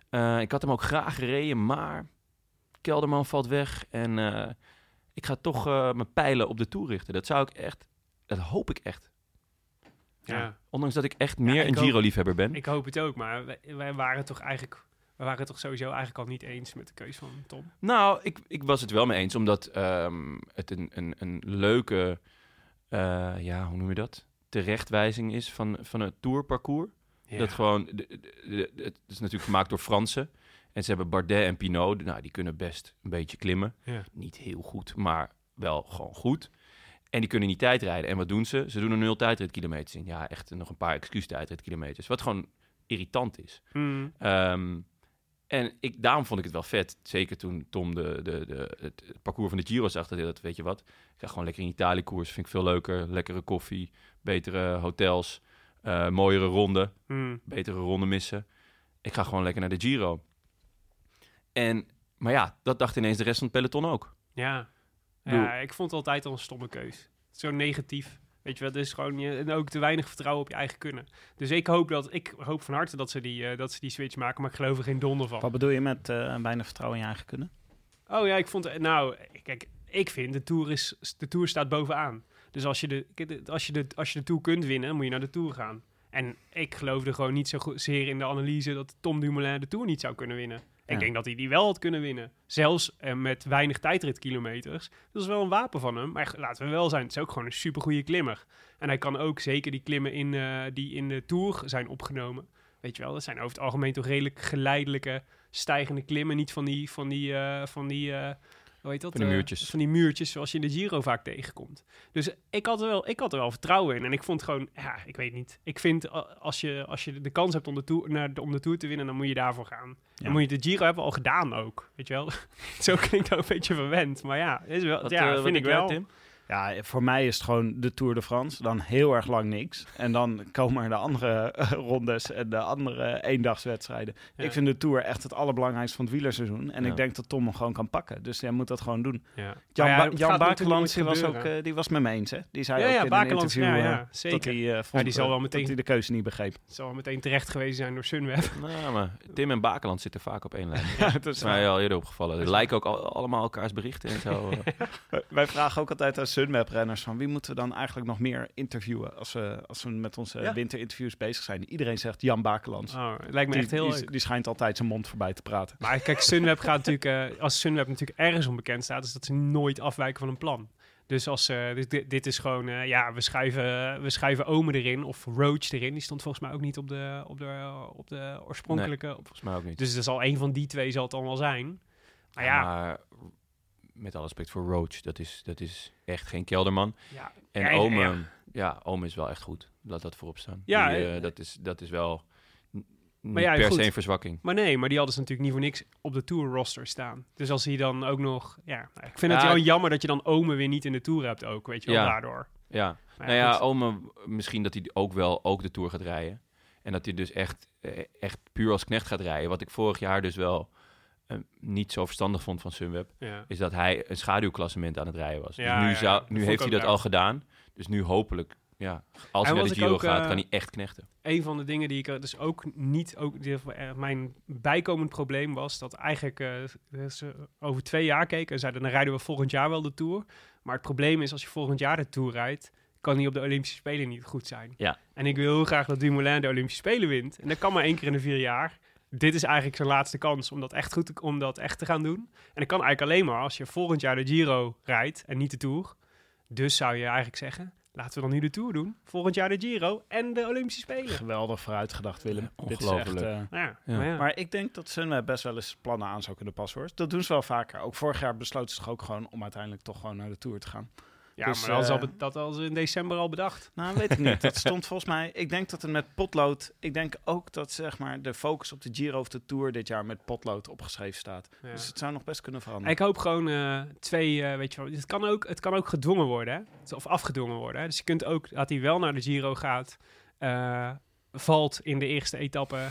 Eh, ik had hem ook graag gereden, maar Kelderman valt weg en eh, ik ga toch eh, mijn pijlen op de Tour richten. Dat zou ik echt, dat hoop ik echt. Ja. Ondanks dat ik echt meer ik een Giro-liefhebber ben. Ik hoop het ook, maar wij, wij waren toch eigenlijk, we waren het toch sowieso eigenlijk al niet eens met de keus van Tom. Nou, ik, ik was het wel mee eens, omdat ehm, het een, een, een leuke, eh, ja, hoe noem je dat? Terechtwijzing is van, van het tourparcours. Dat gewoon, de- de- de- de- het is natuurlijk gemaakt door Fransen. En ze hebben Bardet en Pinot, nou, die kunnen best een beetje klimmen. Ja. Niet heel goed, maar wel gewoon goed. En die kunnen niet tijdrijden. En wat doen ze? Ze doen er nul tijdritkilometers in. Ja, echt nog een paar excuus tijdritkilometers. Wat gewoon irritant is. Mm. Ehm, en ik, daarom vond ik het wel vet. Zeker toen Tom de, de, de, het, parcours van de Giro zag. Dat weet je wat, ik ga gewoon lekker in Italië koers. Vind ik veel leuker. Lekkere koffie, betere hotels, eh, mooiere ronden, Mm. betere ronden missen. Ik ga gewoon lekker naar de Giro. En, maar ja, dat dacht ineens de rest van het peloton ook. Ja. Ja, ik vond het altijd al een stomme keus. Zo negatief. Weet je wel, dus gewoon je, en ook te weinig vertrouwen op je eigen kunnen. Dus ik hoop, dat, ik hoop van harte dat ze, die, eh, dat ze die switch maken, maar ik geloof er geen donder van. Wat bedoel je met eh, weinig vertrouwen in je eigen kunnen? Oh ja, ik vond het. Nou, kijk, ik vind de tour is de tour staat bovenaan. Dus als je de, als je de als je de tour kunt winnen, moet je naar de tour gaan. En ik geloofde gewoon niet zo zeer in de analyse dat Tom Dumoulin de tour niet zou kunnen winnen. Ja. Ik denk dat hij die wel had kunnen winnen. Zelfs eh, met weinig tijdritkilometers. Dat is wel een wapen van hem. Maar laten we wel zijn, het is ook gewoon een supergoeie klimmer. En hij kan ook zeker die klimmen in, eh, die in de tour zijn opgenomen. Weet je wel, dat zijn over het algemeen toch redelijk geleidelijke stijgende klimmen. Niet van die, van die, eh, van die hoe heet dat? Van die Eh, muurtjes. van die muurtjes zoals je in de Giro vaak tegenkomt. Dus ik had, er wel, ik had er wel vertrouwen in. En ik vond gewoon, ja, ik weet niet. Ik vind eh, als je, als je de kans hebt om de, tour, naar, de- om de Tour te winnen, dan moet je daarvoor gaan. Ja. Dan moet je de Giro hebben al gedaan ook. Weet je wel? Zo klinkt dat een beetje verwend. Maar ja, is wel, Wat, ja eh, wat vind ik wel. Tim? Ja, voor mij is het gewoon de Tour de France. Dan heel erg lang niks. En dan komen er de andere rondes en de andere eendagswedstrijden. Ja. Ik vind de Tour echt het allerbelangrijkste van het wielerseizoen. En Ja. ik denk dat Tom hem gewoon kan pakken. Dus jij moet dat gewoon doen. Ja. Jan, Maar ja, Ba- het Jan die nooit was, ook, eh, die was met me eens. Hè? Die zei Ja, ook ja, in een Bakelands, interview ja, eh, ja, zeker. dat hij, eh, vond, die zal wel meteen- dat hij de keuze niet begreep. Het zal wel meteen terecht geweest zijn door Sunweb. Nou, maar Tim en Bakeland zitten vaak op één lijn. Ja, Dat is mij al eerder opgevallen. Ze lijken ook al- allemaal elkaars berichten en zo. Wij- Wij vragen ook altijd aan Sunweb-renners van wie moeten we dan eigenlijk nog meer interviewen als we, als we met onze Ja. winterinterviews bezig zijn. Iedereen zegt Jan Bakelands. Oh, het lijkt me die, echt heel die, leuk. die schijnt altijd zijn mond voorbij te praten. Maar kijk, Sunweb gaat natuurlijk, eh, als Sunweb natuurlijk ergens onbekend staat, is dat ze nooit afwijken van een plan. Dus als eh, dus dit, dit is gewoon, eh, ja, we schuiven, we schuiven Omen erin of Roach erin. Die stond volgens mij ook niet op de, op de, op de oorspronkelijke. op- Volgens mij ook niet. dus er zal een van die twee zal het dan wel zijn. Maar ja, Maar met alle respect voor Roach, dat is, dat is echt geen kelderman. ja, En Ja, Ome, ja. ja. Ome is wel echt goed. Laat dat voorop staan. Ja, Die, eh, eh, dat, is, dat is wel Maar ja, per goed. se een verzwakking. Maar nee, maar die hadden ze natuurlijk niet voor niks op de Tour roster staan. Dus als hij dan ook nog... Ja, nou, ik vind het wel jammer dat je dan Ome weer niet in de Tour hebt ook, weet je wel, Ja. daardoor. Ja, Maar nou ja, goed. Ome, misschien dat hij ook wel ook de Tour gaat rijden. En dat hij dus echt, eh, echt puur als knecht gaat rijden. Wat ik vorig jaar dus wel eh, niet zo verstandig vond van Sunweb. Ja. Is dat hij een schaduwklassement aan het rijden was. Ja, dus nu, zou, nu heeft hij dat al gedaan. Dus nu hopelijk, ja, als hij naar de Giro ook, gaat, eh, kan hij echt knechten. een van de dingen die ik er dus ook niet, ook eh, mijn bijkomend probleem was dat eigenlijk eh, ze over twee jaar keken en zeiden dan rijden we volgend jaar wel de Tour. Maar het probleem is als je volgend jaar de Tour rijdt, kan die op de Olympische Spelen niet goed zijn. Ja. En ik wil heel graag dat Dumoulin de Olympische Spelen wint. En dat kan maar één keer in de vier jaar. Dit is eigenlijk zijn laatste kans om dat echt goed te, om dat echt te gaan doen. En dat kan eigenlijk alleen maar als je volgend jaar de Giro rijdt en niet de Tour. Dus zou je eigenlijk zeggen, laten we dan nu de Tour doen. Volgend jaar de Giro en de Olympische Spelen. Geweldig vooruitgedacht, Willem. Ja, echt, ongelooflijk. eh, Ja, Ja. Maar ja. Maar ik denk dat Sunweb best wel eens plannen aan zou kunnen passen hoor. Dat doen ze wel vaker. Ook vorig jaar besloten ze toch ook gewoon om uiteindelijk toch gewoon naar de Tour te gaan. Ja, dus, maar dat, is al eh, dat hadden ze in december al bedacht. Nou, weet ik niet. Dat stond volgens mij. Ik denk dat het met potlood. Ik denk ook dat zeg maar de focus op de Giro of de Tour dit jaar met potlood opgeschreven staat. Ja. Dus het zou nog best kunnen veranderen. Ik hoop gewoon eh, twee, eh, weet je wel, het kan, ook, het kan ook gedwongen worden, hè? of afgedwongen worden. Hè? Dus je kunt ook, dat hij wel naar de Giro gaat, eh, valt in de eerste etappe.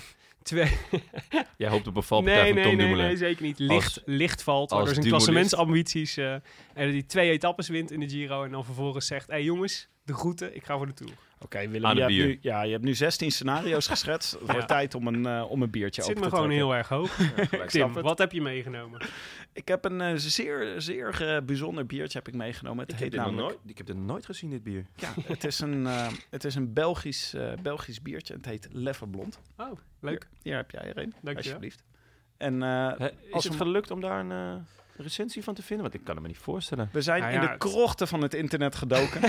Twee, Jij hoopt op een valpartij nee, van nee, Tom nee, Dumoulin. nee, zeker niet. Licht, licht valt, als waardoor zijn klassementsambities. eh en dat hij twee etappes wint in de Giro en dan vervolgens zegt, hé hey, jongens, de groeten, ik ga voor de Tour. Oké, Willem, Aan je hebt, nu, ja, je hebt nu 16 scenario's geschetst. Het wordt Ja. tijd om een, eh, om een biertje Het zit open me te gewoon trekken. heel erg hoog. Tim, wat heb je meegenomen? Ik heb een eh, zeer, zeer bijzonder biertje heb ik meegenomen. Het Ik heet heb, namelijk... nooit, ik heb dit nooit gezien, dit bier. Ja, het is een, eh, het is een Belgisch, eh, Belgisch biertje. Het heet Leffe Blond. Oh, leuk. Hier, hier heb jij er een, alsjeblieft. En eh, is Als het gelukt om daar een eh, recensie van te vinden? Want ik kan het me niet voorstellen. we zijn Nou in de krochten van het internet gedoken.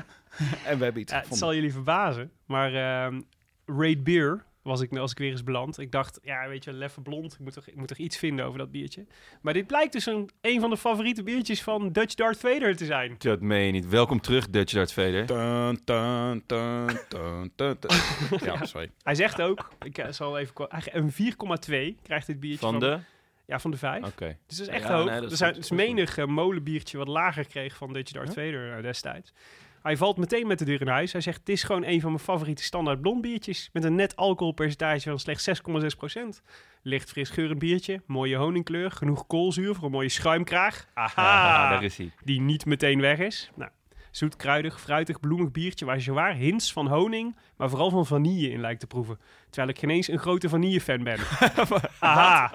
en we hebben iets Ja, het zal jullie verbazen, maar ehm Raid Beer was ik, als ik weer eens beland. Ik dacht, ja, weet je, Leffe Blond, ik moet, toch, ik moet toch iets vinden over dat biertje. Maar dit blijkt dus een, een van de favoriete biertjes van Dutch Darth Vader te zijn. Dat meen je niet. Welkom terug, Dutch Darth Vader. Dun, dun, dun, dun, dun, dun. ja, sorry. Hij zegt ook, ik eh, zal even... Een 4,2 krijgt dit biertje Van de... Ja, van de 5. Oké. Dus dat is echt Ja, hoog. nee, dat is er zijn is menig molenbiertje wat lager kreeg van Dutch Darth Vader eh, destijds. Hij valt meteen met de deur in huis. Hij zegt, het is gewoon een van mijn favoriete standaard blond biertjes. Met een net alcoholpercentage van slechts 6,6%. Licht fris geurend biertje, mooie honingkleur, genoeg koolzuur voor een mooie schuimkraag. Ah, Aha, daar is hij. die niet meteen weg is. Nou, zoet, kruidig, fruitig, bloemig biertje waar je zwaar hints van honing, maar vooral van vanille in lijkt te proeven. Terwijl ik geen eens een grote vanille-fan ben. Aha.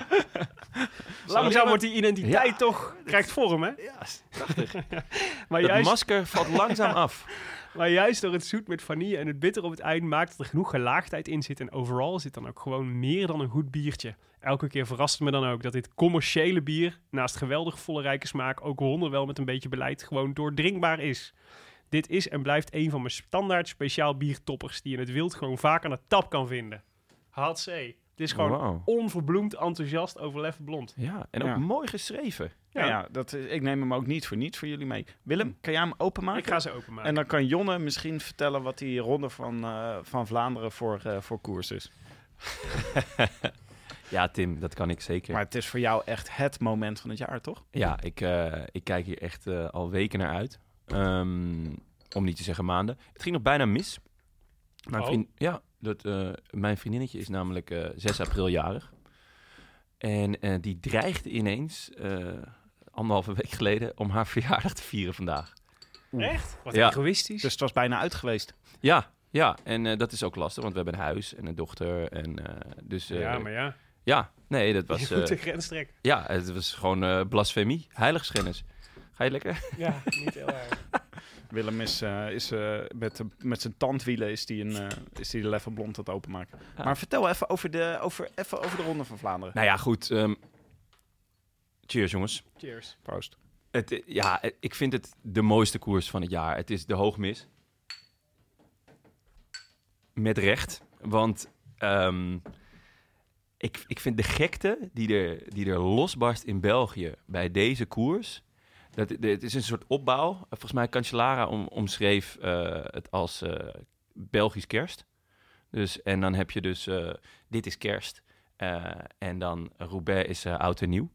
Langzaam wordt die identiteit toch, krijgt vorm, hè? Ja, prachtig. Maar Het juist, masker valt langzaam af. Maar juist door het zoet met vanille en het bitter op het eind maakt dat er genoeg gelaagdheid in zit. En overal zit dan ook gewoon meer dan een goed biertje. Elke keer verrast het me dan ook dat dit commerciële bier, naast geweldig volle rijke smaak, ook wonderwel met een beetje beleid gewoon doordringbaar is. Dit is en blijft een van mijn standaard speciaal biertoppers die je in het wild gewoon vaak aan de tap kan vinden. Hatsé. Het is gewoon onverbloemd enthousiast over Leffe Blond. Ja, en ook Ja. mooi geschreven. Ja, ja dat is, ik neem hem ook niet voor niets voor jullie mee. Willem, kan jij hem openmaken? Ik ga ze openmaken. En dan kan Jonne misschien vertellen wat die ronde van, eh, van Vlaanderen voor, eh, voor koers is. Ja, Tim, dat kan ik zeker. Maar het is voor jou echt het moment van het jaar, toch? Ja, ik, eh, ik kijk hier echt al weken naar uit. Ehm, om niet te zeggen maanden. Het ging nog bijna mis. Mijn, Oh. vriend, ja, dat, eh, mijn vriendinnetje is namelijk eh 6 april jarig. En eh, die dreigde ineens, eh, anderhalve week geleden, om haar verjaardag te vieren vandaag. Echt? Wat Ja. egoïstisch. Dus het was bijna uit geweest. Ja, ja, en eh, dat is ook lastig, want we hebben een huis en een dochter. En, eh, dus, eh, ja, maar ja. ja, nee, dat Je was, moet de grens trekken. ja, het was gewoon eh, blasfemie, heiligschennis. Ga je lekker? Ja, niet heel erg. Willem is, eh, is eh, met, met zijn tandwielen is die een, eh, is die de level blond aan het openmaken. Ja. Maar vertel even over, de, over, even over de Ronde van Vlaanderen. Nou ja, goed. ehm, cheers, jongens. Cheers. Proost. Het, ja, ik vind het de mooiste koers van het jaar. Het is de hoogmis. Met recht. Want ehm, ik, ik vind de gekte die er, die er losbarst in België bij deze koers... Dat, het is een soort opbouw. Volgens mij Cancellara om, omschreef eh, het als eh, Belgisch kerst. Dus, en dan heb je dus, eh, dit is kerst. En dan Roubaix is oud en nieuw.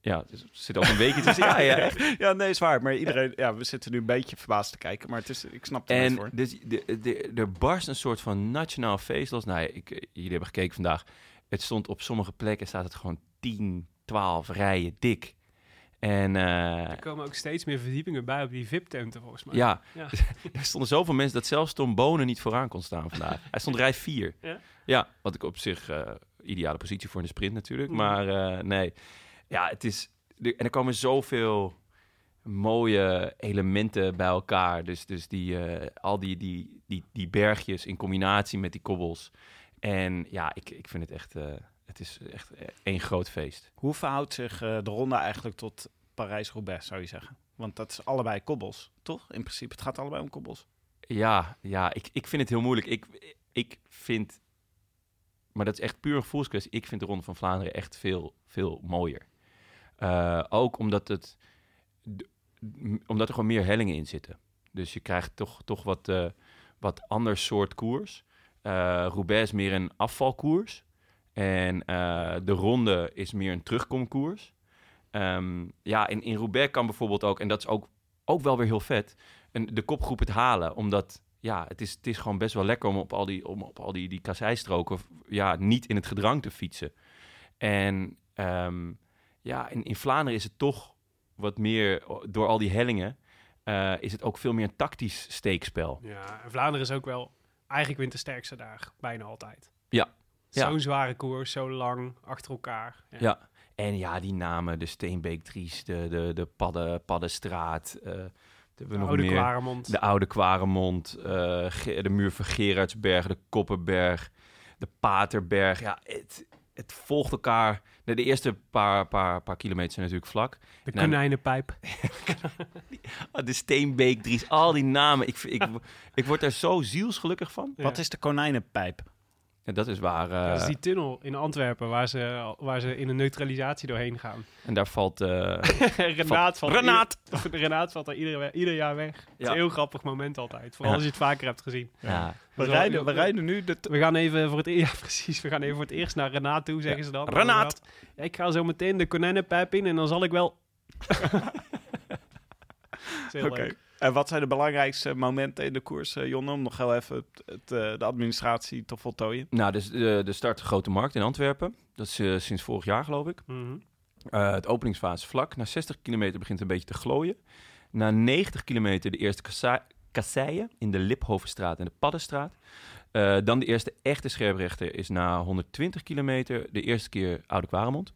Ja, dus zit al een weekje tussen. Ja, ja, echt. Ja, nee, is waar. Maar iedereen, ja, we zitten nu een beetje verbaasd te kijken. Maar het is, ik snap het En voor. dus, de, de, er barst een soort van nationaal feest los. Nou, ik, jullie hebben gekeken vandaag. Het stond op sommige plekken staat het gewoon 10, 12 rijen dik. En eh, Er komen ook steeds meer verdiepingen bij op die VIP-tenten, volgens mij. ja, Ja. er stonden zoveel mensen dat zelfs Tom Bonen niet vooraan kon staan vandaag. Hij stond rij 4. Ja? Ja, wat ik op zich eh, ideale positie voor in de sprint natuurlijk. Mhm. Maar eh, nee, ja, het is... en er komen zoveel mooie elementen bij elkaar. Dus, dus die, al die, die, die, die bergjes in combinatie met die kobbels. En ja, ik, ik vind het echt... eh, het is echt één groot feest. Hoe verhoudt zich eh, de ronde eigenlijk tot Parijs-Roubaix, zou je zeggen? Want dat is allebei kobbels, toch? In principe, het gaat allebei om kobbels. Ja, ja ik, ik vind het heel moeilijk. Ik, ik vind, maar dat is echt puur gevoelskwestie. Ik vind de Ronde van Vlaanderen echt veel, veel mooier. Eh, ook omdat, het, omdat er gewoon meer hellingen in zitten. Dus je krijgt toch, toch wat, eh, wat ander soort koers. Eh Roubaix is meer een afvalkoers. En eh, de Ronde is meer een terugkomkoers. Ehm, ja, in, in Roubaix kan bijvoorbeeld ook, en dat is ook, ook wel weer heel vet een, de kopgroep het halen. Omdat ja, het is, het is gewoon best wel lekker om op al die, om op al die, die kasseistroken ja, niet in het gedrang te fietsen. En ehm, ja, in, in Vlaanderen is het toch wat meer, door al die hellingen, eh, is het ook veel meer een tactisch steekspel. Ja, en Vlaanderen is ook wel eigenlijk wint de sterkste daar, bijna altijd. Ja. Ja. Zo'n zware koers, zo lang, achter elkaar. Ja. Ja. En ja, die namen, de Steenbeek-Dries, de, de, de Padden, Paddenstraat, eh, hebben we nog Oude meer? Kwaremond. De Oude Kwaremond, eh, de muur van Gerardsberg, de Koppenberg, de Paterberg. Ja, het, het volgt elkaar. De, de eerste paar, paar, paar kilometer zijn natuurlijk vlak. de Nou, konijnenpijp. De Steenbeek, Dries, al die namen. Ik, ik, ik word er zo zielsgelukkig van. Ja. Wat is de konijnenpijp? En dat is waar. eh, dat is die tunnel in Antwerpen waar ze, waar ze in een neutralisatie doorheen gaan. En daar valt... eh, Renaat valt, Renaat! Ieder, Renaat valt er ieder, ieder jaar weg. Het is een heel grappig moment altijd. Vooral Ja. als je het vaker hebt gezien. ja. We Dus rijden, we rijden nu de... We gaan even voor het e- ja, precies. We gaan even voor het eerst naar Renaat toe, zeggen ze dan. Renaat! Ja, ik ga zo meteen de konijnenpijp in en dan zal ik wel. Oké. En wat zijn de belangrijkste momenten in de koers, eh, Jonne? Om nog heel even het, het, eh, de administratie te voltooien. Nou, dus de, de start Grote Markt in Antwerpen. Dat is eh, sinds vorig jaar, geloof ik. Mhm. Eh, het openingsfase vlak. Na 60 kilometer begint het een beetje te glooien. Na 90 kilometer de eerste kassa- kasseien in de Liphovenstraat en de Paddenstraat. Eh, dan de eerste echte scherprechter is na 120 kilometer de eerste keer Oude Kwaremond.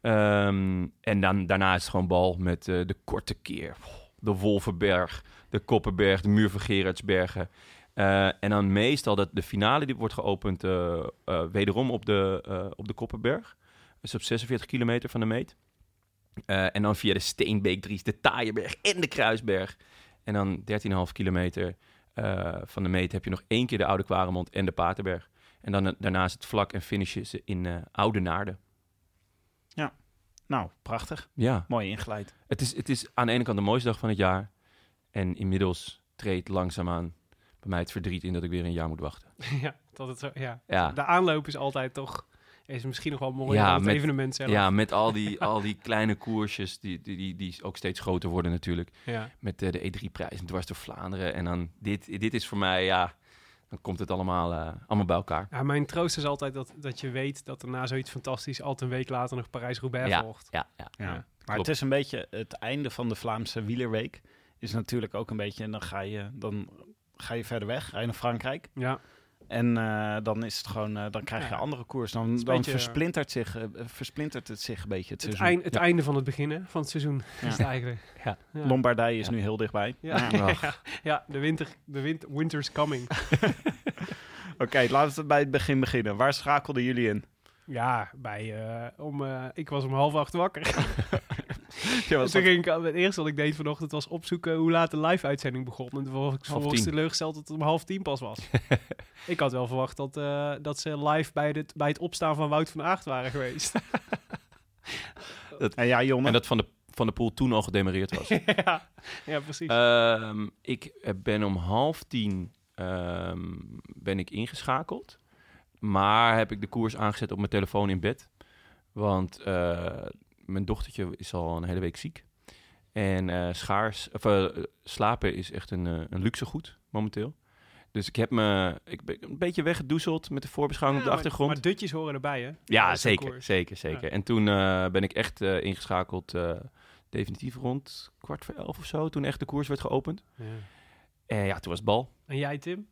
Ehm, en dan, daarna is het gewoon bal met eh, de korte keer. De Wolvenberg, de Koppenberg, de muur van Gerardsbergen. Eh, en dan meestal dat de finale die wordt geopend eh, eh, wederom op de, op de Koppenberg. Dus op 46 kilometer van de meet. En dan via de Steenbeek-Dries, de Taaienberg en de Kruisberg. En dan 13,5 kilometer van de meet heb je nog één keer de Oude Kwaremond en de Paterberg. En dan daarna is het vlak en finishen ze in Oude Naarden. Nou, prachtig. Ja, Mooi ingeleid. het is, het is aan de ene kant de mooiste dag van het jaar. En inmiddels treedt langzaamaan bij mij het verdriet in dat ik weer een jaar moet wachten. ja, dat het zo, ja. Ja, De aanloop is altijd toch Is misschien nog wel mooi Ja, het met- evenement zelf. Ja, met al die, al die kleine koersjes die, die, die, die ook steeds groter worden natuurlijk. Ja. Met eh, de E3-prijs en dwars door Vlaanderen. En dan dit, dit is voor mij, ja, dan komt het allemaal, eh, allemaal bij elkaar. Ja, mijn troost is altijd dat, dat je weet dat er na zoiets fantastisch altijd een week later nog Parijs-Roubaix Ja, volgt. ja, ja. Ja. Ja, Maar klopt. het is een beetje het einde van de Vlaamse wielerweek. Is natuurlijk ook een beetje, en dan ga je, dan ga je verder weg, ga je naar Frankrijk. Ja, En eh, dan is het gewoon, eh, dan krijg je Ja. andere koers. Dan, een dan beetje- versplintert, zich, eh, versplintert het zich een beetje het het, seizoen. eind, het Ja. einde van het begin hè, van het seizoen Ja. is het eigenlijk. Ja. Ja. Lombardije is Ja. nu heel dichtbij. Ja, Ja. ja, ja, de, winter, de wint, winter's coming. Oké, laten we bij het begin beginnen. Waar schakelden jullie in? Ja, bij, eh, om, eh, ik was om half acht wakker. Was toen ging ik, het eerste wat ik deed vanochtend was opzoeken hoe laat de live-uitzending begon. En toen was ik vervolgens teleurgesteld dat het om half tien pas was. ik had wel verwacht dat, eh, dat ze live bij, het bij het opstaan van Wout van Aert waren geweest. En ja, Jonne. En dat van de, van de pool toen al gedemareerd was. ja, ja, precies. Ehm, ik ben om half tien ehm, ben ik ingeschakeld. Maar heb ik de koers aangezet op mijn telefoon in bed. Want eh, mijn dochtertje is al een hele week ziek. En eh, schaars, of, eh, slapen is echt een, eh, een luxe goed momenteel. Dus ik heb me ik ben een beetje weggedoezeld met de voorbeschouwing Ja, op de maar- achtergrond. Maar dutjes horen erbij, hè? Ja, zeker, zeker, zeker. En toen eh, ben ik echt eh, ingeschakeld, eh, definitief rond kwart voor elf of zo, toen echt de koers werd geopend. Ja. En ja, toen was het bal. En jij, Tim?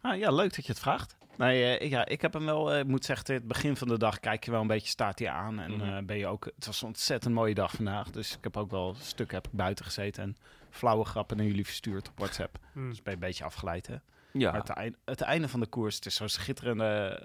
Ah, ja, leuk dat je het vraagt. Nee, eh, ik- ja, ik heb hem wel, eh, ik moet zeggen, het begin van de dag kijk je wel een beetje, staat hij aan. En Mhm. eh, ben je ook, het was een ontzettend mooie dag vandaag. Dus ik heb ook wel een stuk heb ik buiten gezeten en flauwe grappen naar jullie verstuurd op WhatsApp. Hm. Dus ben je een beetje afgeleid, hè? Ja, Maar het, einde, het einde van de koers, het is zo'n schitterende,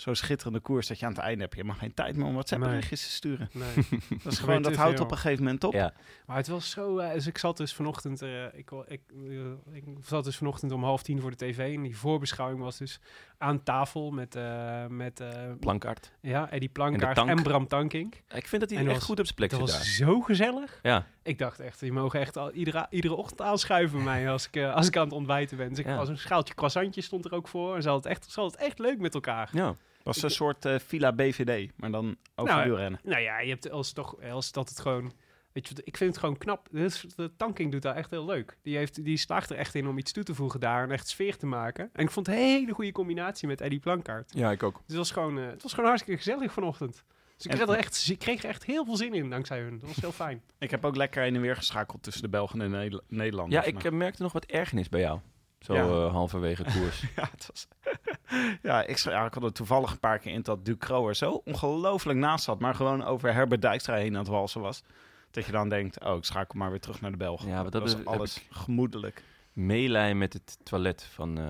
zo schitterende koers dat je aan het einde hebt. Je mag geen tijd meer om WhatsApp Nee. berichtjes te sturen. Nee. Dat is gewoon, dat houdt veel. op een gegeven moment op. ja. Maar het was zo... dus ik zat dus vanochtend... eh, ik, ik, eh, ik zat dus vanochtend om half tien voor de tv. En die voorbeschouwing was dus aan tafel met... eh, met eh, plankaart. ja, Eddie Plankaart en, tank. Bram Tankink. Ik vind dat hij En dat echt was- goed op zijn plek Dat zit was daar. zo gezellig. Ja, Ik dacht echt, die mogen echt al, iedere, iedere ochtend aanschuiven bij mij als ik, als ik aan het ontbijten ben. Dus ik Ja. was een schaaltje croissantjes stond er ook voor. En ze hadden het echt, ze hadden het echt leuk met elkaar. ja. Was een soort eh Villa BVD, maar dan over Nou, wielrennen. Nou ja, je hebt als toch als dat het gewoon. Weet je, ik vind het gewoon knap. Dus de tanking doet daar echt heel leuk. Die, heeft, die slaagt er echt in om iets toe te voegen daar en echt sfeer te maken. En ik vond het een hele goede combinatie met Eddie Plankaart. ja, ik ook. Dus het was gewoon, eh, het was gewoon hartstikke gezellig vanochtend. Dus ik En- er echt, ik kreeg er echt heel veel zin in dankzij hun. Dat was heel fijn. Ik heb ook lekker heen en weer geschakeld tussen de Belgen en de Nederla- Nederlanders. Ja, ik eh, merkte nog wat ergernis bij jou. Zo Ja. eh, halverwege koers. Ja, het was... ja, ik, ja, ik had er toevallig een paar keer in dat Ducro er zo ongelooflijk naast zat, maar gewoon over Herbert Dijkstra heen aan het walsen was. Dat je dan denkt, oh, ik schakel maar weer terug naar de Belgen. Ja, dat heb alles gemoedelijk. Meelij met het toilet van eh,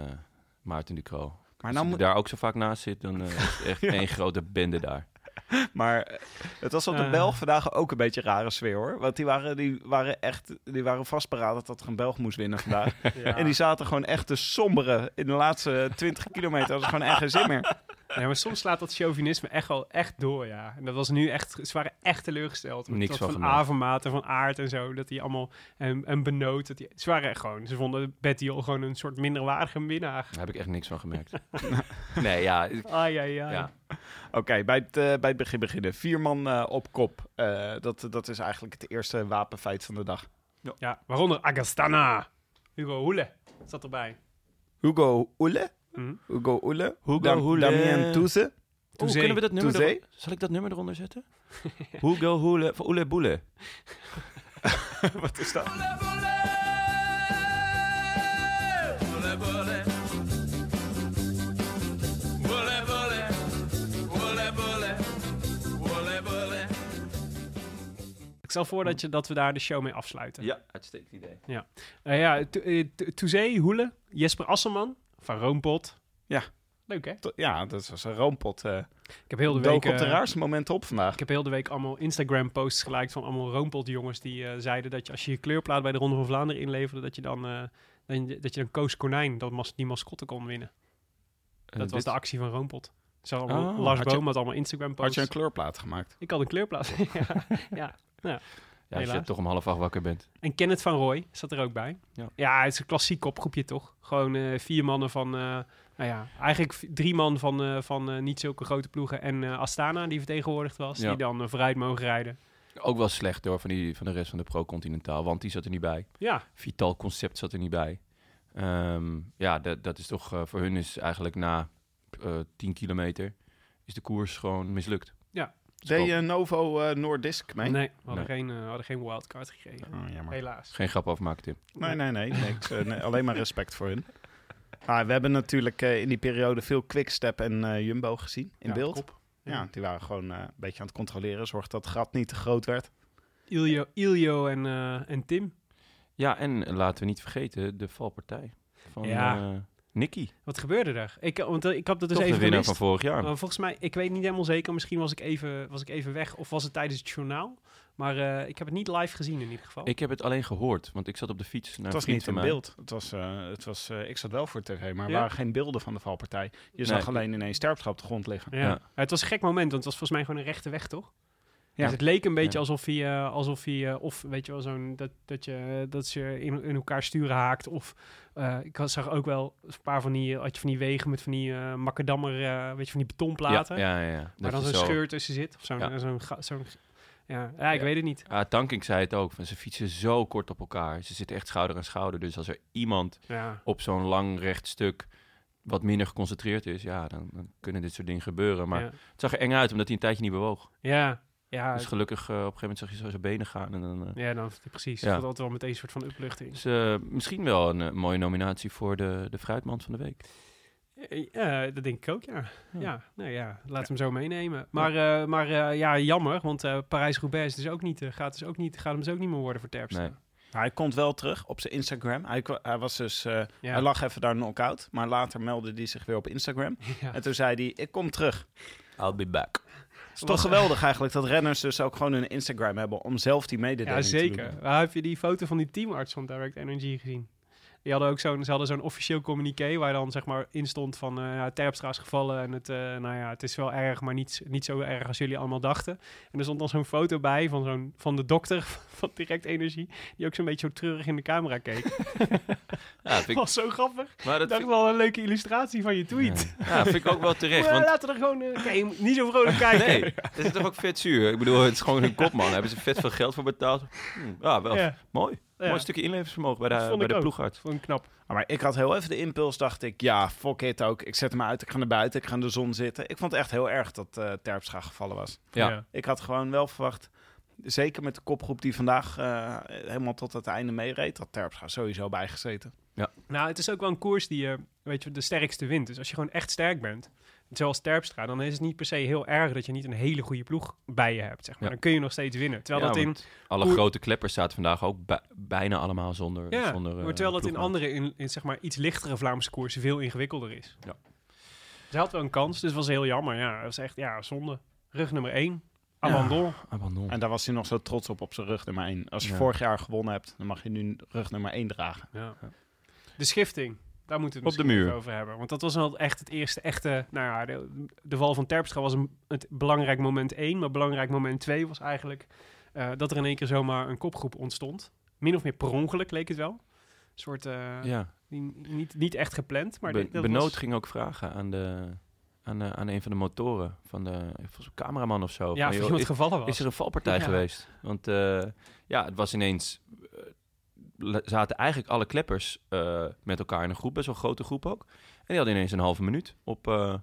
Maarten Ducro. Maar Als nou je moet, daar ook zo vaak naast zit, dan eh, is het echt één grote bende daar. Maar eh, het was op de Eh. Belg vandaag ook een beetje een rare sfeer hoor. Want die waren, die waren echt die waren vastberaden dat er een Belg moest winnen vandaag. En die zaten gewoon echt te somberen in de laatste 20 kilometer. Dat was gewoon echt geen zin meer. Ja, maar soms slaat dat chauvinisme echt wel echt door, ja. En dat was nu echt, ze waren echt teleurgesteld. Met Niks dat van van gemerkt. Avermaat en van Aard en zo. Dat die allemaal, en, en Benoot, dat die, ze waren echt gewoon, ze vonden Betty al gewoon een soort minderwaardige minnaar. Daar heb ik echt niks van gemerkt. nee, ja. Ai, ai, ai. ja. Oké, bij, het, eh, bij het begin beginnen. Vier man eh, op kop. Eh, dat, dat is eigenlijk het eerste wapenfeit van de dag. Ja, waaronder Agastana. Hugo Hoele zat erbij. Hugo Oele. Hm. Hugo Oele. Hugo Dam- Oele. Damien Touze. Oeh, Toezee. kunnen we dat nummer eronder- Zal ik dat nummer eronder zetten? Hugo Hoele, van Oele Boele. Wat is dat? Ik stel voor dat, je, dat we daar de show mee afsluiten. Ja, uitstekend idee. Eh, ja, To- eh, To- Toezee, Hoele, Jesper Asselman van Roompot. Ja. Leuk hè? To- Ja, dat was een roompot. eh Ik heb heel de week... op de eh, raarste momenten op vandaag. Ik heb heel de week allemaal Instagram-posts geliked van allemaal roompot-jongens die eh, zeiden dat je als je je kleurplaat bij de Ronde van Vlaanderen inleverde, dat je dan, dan, dat je dan Koos Konijn, dat mas, die mascotte kon winnen. Dat was de actie van Roompot. Zo allemaal, Oh, Lars had je- had allemaal Had Instagram-posts. je een kleurplaat gemaakt? Ik had een kleurplaat. ja, ja. Ja, als je toch om half acht wakker bent. En Kenneth van Rooij zat er ook bij. Ja. het is een klassiek kopgroepje toch? Gewoon eh, vier mannen van, eh, nou ja, eigenlijk drie man van, eh, van niet zulke grote ploegen. En Astana, die vertegenwoordigd was, Ja. die dan vooruit mogen rijden. Ook wel slecht door van, die, van de rest van de Pro Continentaal, want die zat er niet bij. Ja, Vital Concept zat er niet bij. Ehm, ja, dat, dat is toch voor hun is eigenlijk na 10 kilometer is de koers gewoon mislukt. Deed je Novo eh Noordisk mee? nee, we hadden, Nee. Geen, eh, hadden geen wildcard gekregen. Oh, jammer. Helaas. Geen grap afmaken, Tim. Nee, nee, nee. niks. Eh, nee, alleen maar respect voor hun. Maar we hebben natuurlijk eh, in die periode veel Quickstep en Jumbo gezien in Ja, beeld. kop. Ja, die waren gewoon eh, een beetje aan het controleren. Zorg dat het gat niet te groot werd. Iljo, Iljo en, eh, en Tim. Ja, en laten we niet vergeten de valpartij van Ja. Nicky. Wat gebeurde er? Ik, want eh, ik had dat dus Toch de even winnaar gemist. van vorig jaar. Uh, volgens mij, ik weet niet helemaal zeker. Misschien was ik even, was ik even weg of was het tijdens het journaal. Maar eh, ik heb het niet live gezien in ieder geval. Ik heb het alleen gehoord, want ik zat op de fiets naar Het was niet van in mij. beeld. Het was, eh, het was, eh, ik zat wel voor tv, maar er Ja? waren geen beelden van de valpartij. Je zag alleen ineens Terpstra op de grond liggen. ja. Ja. Het was een gek moment, want het was volgens mij gewoon een rechte weg, toch? Ja. Dus het leek een beetje Ja. alsof hij, eh, alsof hij eh, of weet je wel, zo'n dat, dat je dat ze in, in elkaar sturen haakt. Of eh, ik had- zag ook wel een paar van die, had je van die wegen met van die eh makkedammer, eh, weet je, van die betonplaten. Ja, ja, ja. waar dan zo'n zo- scheur tussen zit. Of zo'n, Ja. eh, zo'n, zo'n ja. ja, ik Ja. weet het niet. Ah, Tankink zei het ook, van ze fietsen zo kort op elkaar. Ze zitten echt schouder aan schouder. Dus als er iemand Ja. op zo'n lang recht stuk wat minder geconcentreerd is, ja, dan, dan kunnen dit soort dingen gebeuren. Maar ja. het zag er eng uit, omdat hij een tijdje niet bewoog. Ja, ja, Dus gelukkig, eh, op een gegeven moment zag je zo zijn benen gaan. En dan, eh, ja dan, precies. Ja. Dat altijd wel meteen een soort van opluchting. dus eh, misschien wel een mooie nominatie voor de, de fruitmand van de week. Ja, dat denk ik ook, ja. Ja. Ja, nou ja, laat hem zo meenemen. Maar, eh, maar eh, ja, jammer, want eh Parijs-Roubaix is dus ook niet, gaat, dus ook niet, gaat hem dus ook niet meer worden voor Terpstra. Nee. Maar hij komt wel terug op zijn Instagram. Hij, was dus, eh, Ja. hij lag even daar knock-out, maar later meldde hij zich weer op Instagram. Ja. En toen zei hij, ik kom terug. I'll be back. Het is toch geweldig eigenlijk dat renners dus ook gewoon hun Instagram hebben om zelf die mededeling Ja, te doen. zeker. Waar heb je die foto van die teamarts van Direct Energy gezien? Die hadden ook zo'n, ze hadden zo'n officieel communiqué waar dan zeg maar in stond van ja, Terpstra is gevallen en het, eh, nou ja, het is wel erg, maar niet, niet zo erg als jullie allemaal dachten. En er stond dan zo'n foto bij van, zo'n, van de dokter van Direct Energie, die ook zo'n beetje zo treurig in de camera keek. Ja, vind Dat ik, was zo grappig. maar dat Ik dacht vind, wel een leuke illustratie van je tweet. ja, ja, vind ik ook wel terecht. Maar Want laten we er gewoon... eh, niet zo vrolijk kijken. nee, dat is toch ook vet zuur. Ik bedoel, het is gewoon een kopman. Daar hebben ze vet veel geld voor betaald. Hm, ja, wel Ja, mooi. Ja. Mooi stukje inleveringsvermogen bij Dat de, vond bij ik de ook. ploegarts. Vond ik knap. Maar ik had heel even de impuls, dacht ik, ja, fuck it ook. Ik zet hem uit, ik ga naar buiten, ik ga in de zon zitten. Ik vond het echt heel erg dat eh Terpstra gevallen was. Ja. Ik had gewoon wel verwacht, zeker met de kopgroep die vandaag eh, helemaal tot het einde meereed, dat Terpstra sowieso bijgezeten. Nou, het is ook wel een koers die je, weet je, de sterkste wint. Dus als je gewoon echt sterk bent, zoals Terpstra, dan is het niet per se heel erg dat je niet een hele goede ploeg bij je hebt, zeg maar. Ja. Dan kun je nog steeds winnen. Terwijl Ja, dat in, alle grote kleppers zaten vandaag ook bij- bijna allemaal zonder, ja, zonder eh, maar terwijl dat in andere, in, in, zeg maar, iets lichtere Vlaamse koersen veel ingewikkelder is. Ja. Ze had wel een kans, dus het was heel jammer. Ja, dat was echt, ja, zonde. Rug nummer 1. Abandon. Abandon. En daar was hij nog zo trots op, op zijn rug nummer 1. Als je Ja. vorig jaar gewonnen hebt, dan mag je nu rug nummer 1 dragen. Ja. De schifting, daar moeten we het Op de muur. over hebben. Want dat was wel echt het eerste echte... Nou ja, de, de val van Terpstra was een, het belangrijk moment één. Maar belangrijk moment twee was eigenlijk... eh, dat er in één keer zomaar een kopgroep ontstond. Min of meer per ongeluk leek het wel. Een soort... eh, ja, die- niet, niet echt gepland, maar... Be- dat Benoot was- ging ook vragen aan, de, aan, aan een van de motoren van de cameraman of zo. Ja, Van, joh, is, gevallen was. is er een valpartij Ja. geweest? Want eh, ja, het was ineens... zaten eigenlijk alle kleppers eh, met elkaar in een groep, best wel een grote groep ook. En die hadden ineens een halve minuut op, eh,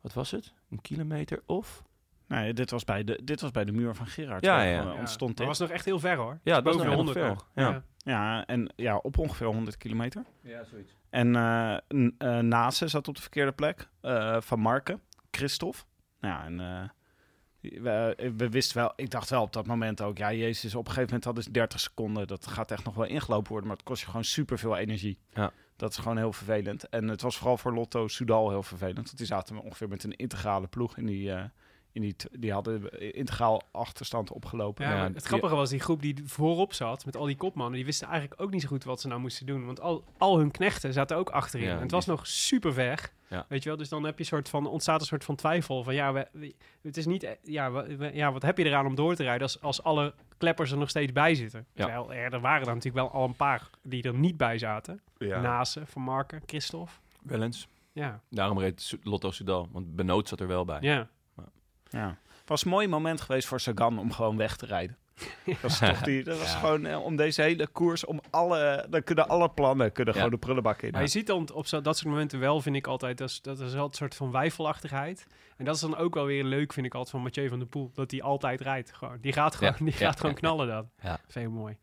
wat was het? Een kilometer of? Nee, dit was bij de, dit was bij de muur van Gerard. Ja, ja. Ja, ontstond dat was nog echt heel ver, hoor. Ja, het was nog 100 heel nog. Ja. Ja. Ja, en ja, op ongeveer 100 kilometer. Ja, zoiets. En eh n- eh, Nase zat op de verkeerde plek. eh, van Marken, Christophe. Nou ja, en eh, we, we wisten wel, ik dacht wel op dat moment ook, ja, Jezus, op een gegeven moment hadden ze 30 seconden. Dat gaat echt nog wel ingelopen worden, maar het kost je gewoon superveel energie. Ja. Dat is gewoon heel vervelend. En het was vooral voor Lotto Soudal heel vervelend. Want die zaten ongeveer met een integrale ploeg in die, eh, in die, hadden integraal achterstand opgelopen. Ja, Ja, maar het grappige was, die groep die voorop zat, met al die kopmannen, die wisten eigenlijk ook niet zo goed wat ze nou moesten doen. Want al, al hun knechten zaten ook achterin. Ja, en het die- was nog super ver. Ja. Weet je wel, dus dan heb je een soort van, ontstaat een soort van twijfel van, ja, we, we- het is niet, eh, ja, we- ja, wat heb je eraan om door te rijden als, als alle kleppers er nog steeds bij zitten. Ja. Terwijl er, er waren er natuurlijk wel al een paar die er niet bij zaten. Ja. Nase, Van Marken, Christophe. Wel eens. Ja, Daarom reed Lotto Soudal, want Benoot zat er wel bij. ja. Ja. Het was een mooi moment geweest voor Sagan om gewoon weg te rijden. Dat was, toch die, dat was Ja. gewoon eh, om deze hele koers, om alle, dan kunnen alle plannen kunnen Ja. gewoon de prullenbak in. Maar je ziet dan op zo, dat soort momenten wel, vind ik altijd, dat is, dat is wel een soort van wijfelachtigheid. En dat is dan ook wel weer leuk, vind ik altijd, van Mathieu van der Poel. Dat hij altijd rijdt gewoon. Die gaat gewoon, Ja, die ja, gaat gewoon knallen dan. Ja. Veel mooi.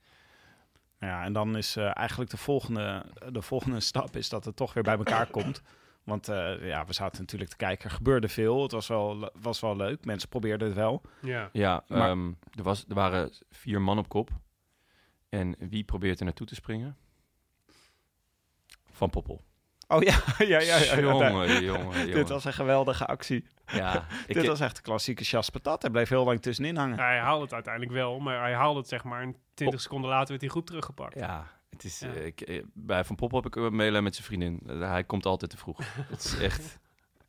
Ja, en dan is eh, eigenlijk de volgende, de volgende stap is dat het toch weer bij elkaar komt. Want eh, ja, we zaten natuurlijk te kijken. Er gebeurde veel. Het was wel, was wel leuk. Mensen probeerden het wel. Ja. Ja, Maar- ehm, er, was, er waren vier man op kop. En wie probeert er naartoe te springen? Van Poppel. Oh ja, ja, ja. ja, ja, jongen, jongen, Dit jongen. was een geweldige actie. Ja, ik, Dit was echt de klassieke Chas Patat. Hij bleef heel lang tussenin hangen. Hij haalde het uiteindelijk wel, maar hij haalde het zeg maar en 20 seconden later werd hij goed teruggepakt. ja, het is, Ja. eh, ik, eh, bij Van Poppel heb ik een mailen met zijn vriendin. Hij komt altijd te vroeg. Het is echt,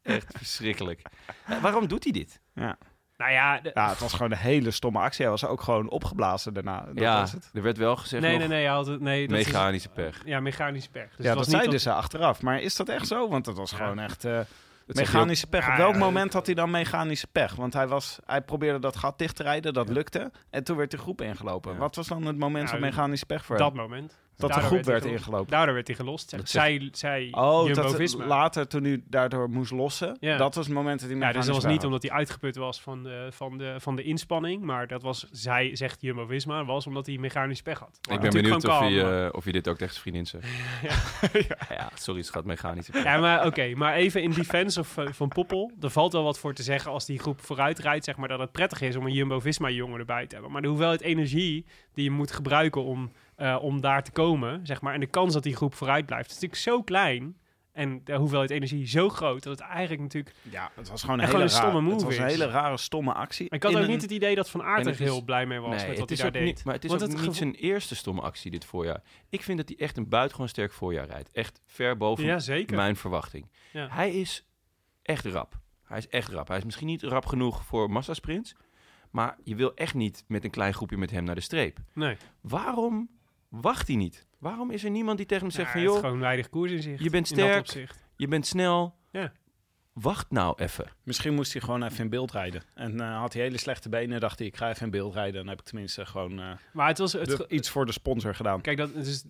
echt verschrikkelijk. Eh, waarom doet hij dit? Ja. Nou ja, de- ja, het was gewoon een hele stomme actie. Hij was ook gewoon opgeblazen daarna. Dat ja, was het. er werd wel gezegd nee, nog nee, nee, hij had het, nee, dat is- mechanische pech. ja, mechanische pech. Dus ja, het dat zeiden ze achteraf. Maar is dat echt zo? Want dat was Ja. gewoon echt eh, mechanische pech. Ja, Op welk ja, moment had hij dan mechanische pech? Want hij, was, hij probeerde dat gat dicht te rijden. Dat lukte. En toen werd de groep ingelopen. Ja. Wat was dan het moment Ja, van mechanische pech voor dat hem? moment. Dat de groep werd ingelopen. Daardoor werd hij gelost. Dat Zij, zij Oh, dat later toen hij daardoor moest lossen. Ja. Dat was het moment dat hij Ja, dus dat was niet had. omdat hij uitgeput was van de, van de, van de inspanning, maar dat was, zij zegt Jumbo-Visma, was omdat hij mechanisch pech had. Ik ben benieuwd of kalm, maar- eh, of hij dit ook tegen zijn vriendin zegt. ja. sorry, het gaat mechanische pech. Ja, maar oké, maar even in defense of, eh, van Poppel. Er valt wel wat voor te zeggen als die groep vooruit rijdt, zeg maar, dat het prettig is om een Jumbo-Visma-jongen erbij te hebben. Maar de hoeveelheid energie die je moet gebruiken om, eh, om daar te komen, zeg maar, en de kans dat die groep vooruit blijft, is natuurlijk zo klein. En de hoeveelheid energie zo groot dat het eigenlijk natuurlijk... Ja, het was gewoon een hele gewoon een stomme rare, Het was een hele rare, stomme actie. Ik had ook een- niet het idee dat Van Aert er heel blij mee was Nee, met het wat hij is daar deed. niet, maar het is Want ook het niet gevo- zijn eerste stomme actie dit voorjaar. Ik vind dat hij echt een buitengewoon sterk voorjaar rijdt. Echt ver boven Ja, zeker. mijn verwachting. Ja. Hij is echt rap. Hij is echt rap. Hij is misschien niet rap genoeg voor massasprints. Maar je wil echt niet met een klein groepje met hem naar de streep. Nee, Waarom wacht hij niet? Waarom is er niemand die tegen hem zegt Ja, van... het is joh, gewoon weinig koers in zich. je bent sterk. je bent snel. Ja. Wacht nou even. Misschien moest hij gewoon even in beeld rijden. En eh, had hij hele slechte benen, dacht hij, ik ga even in beeld rijden. Dan heb ik tenminste gewoon eh, Maar het was... Het, de- iets voor de sponsor gedaan. Kijk, dat is.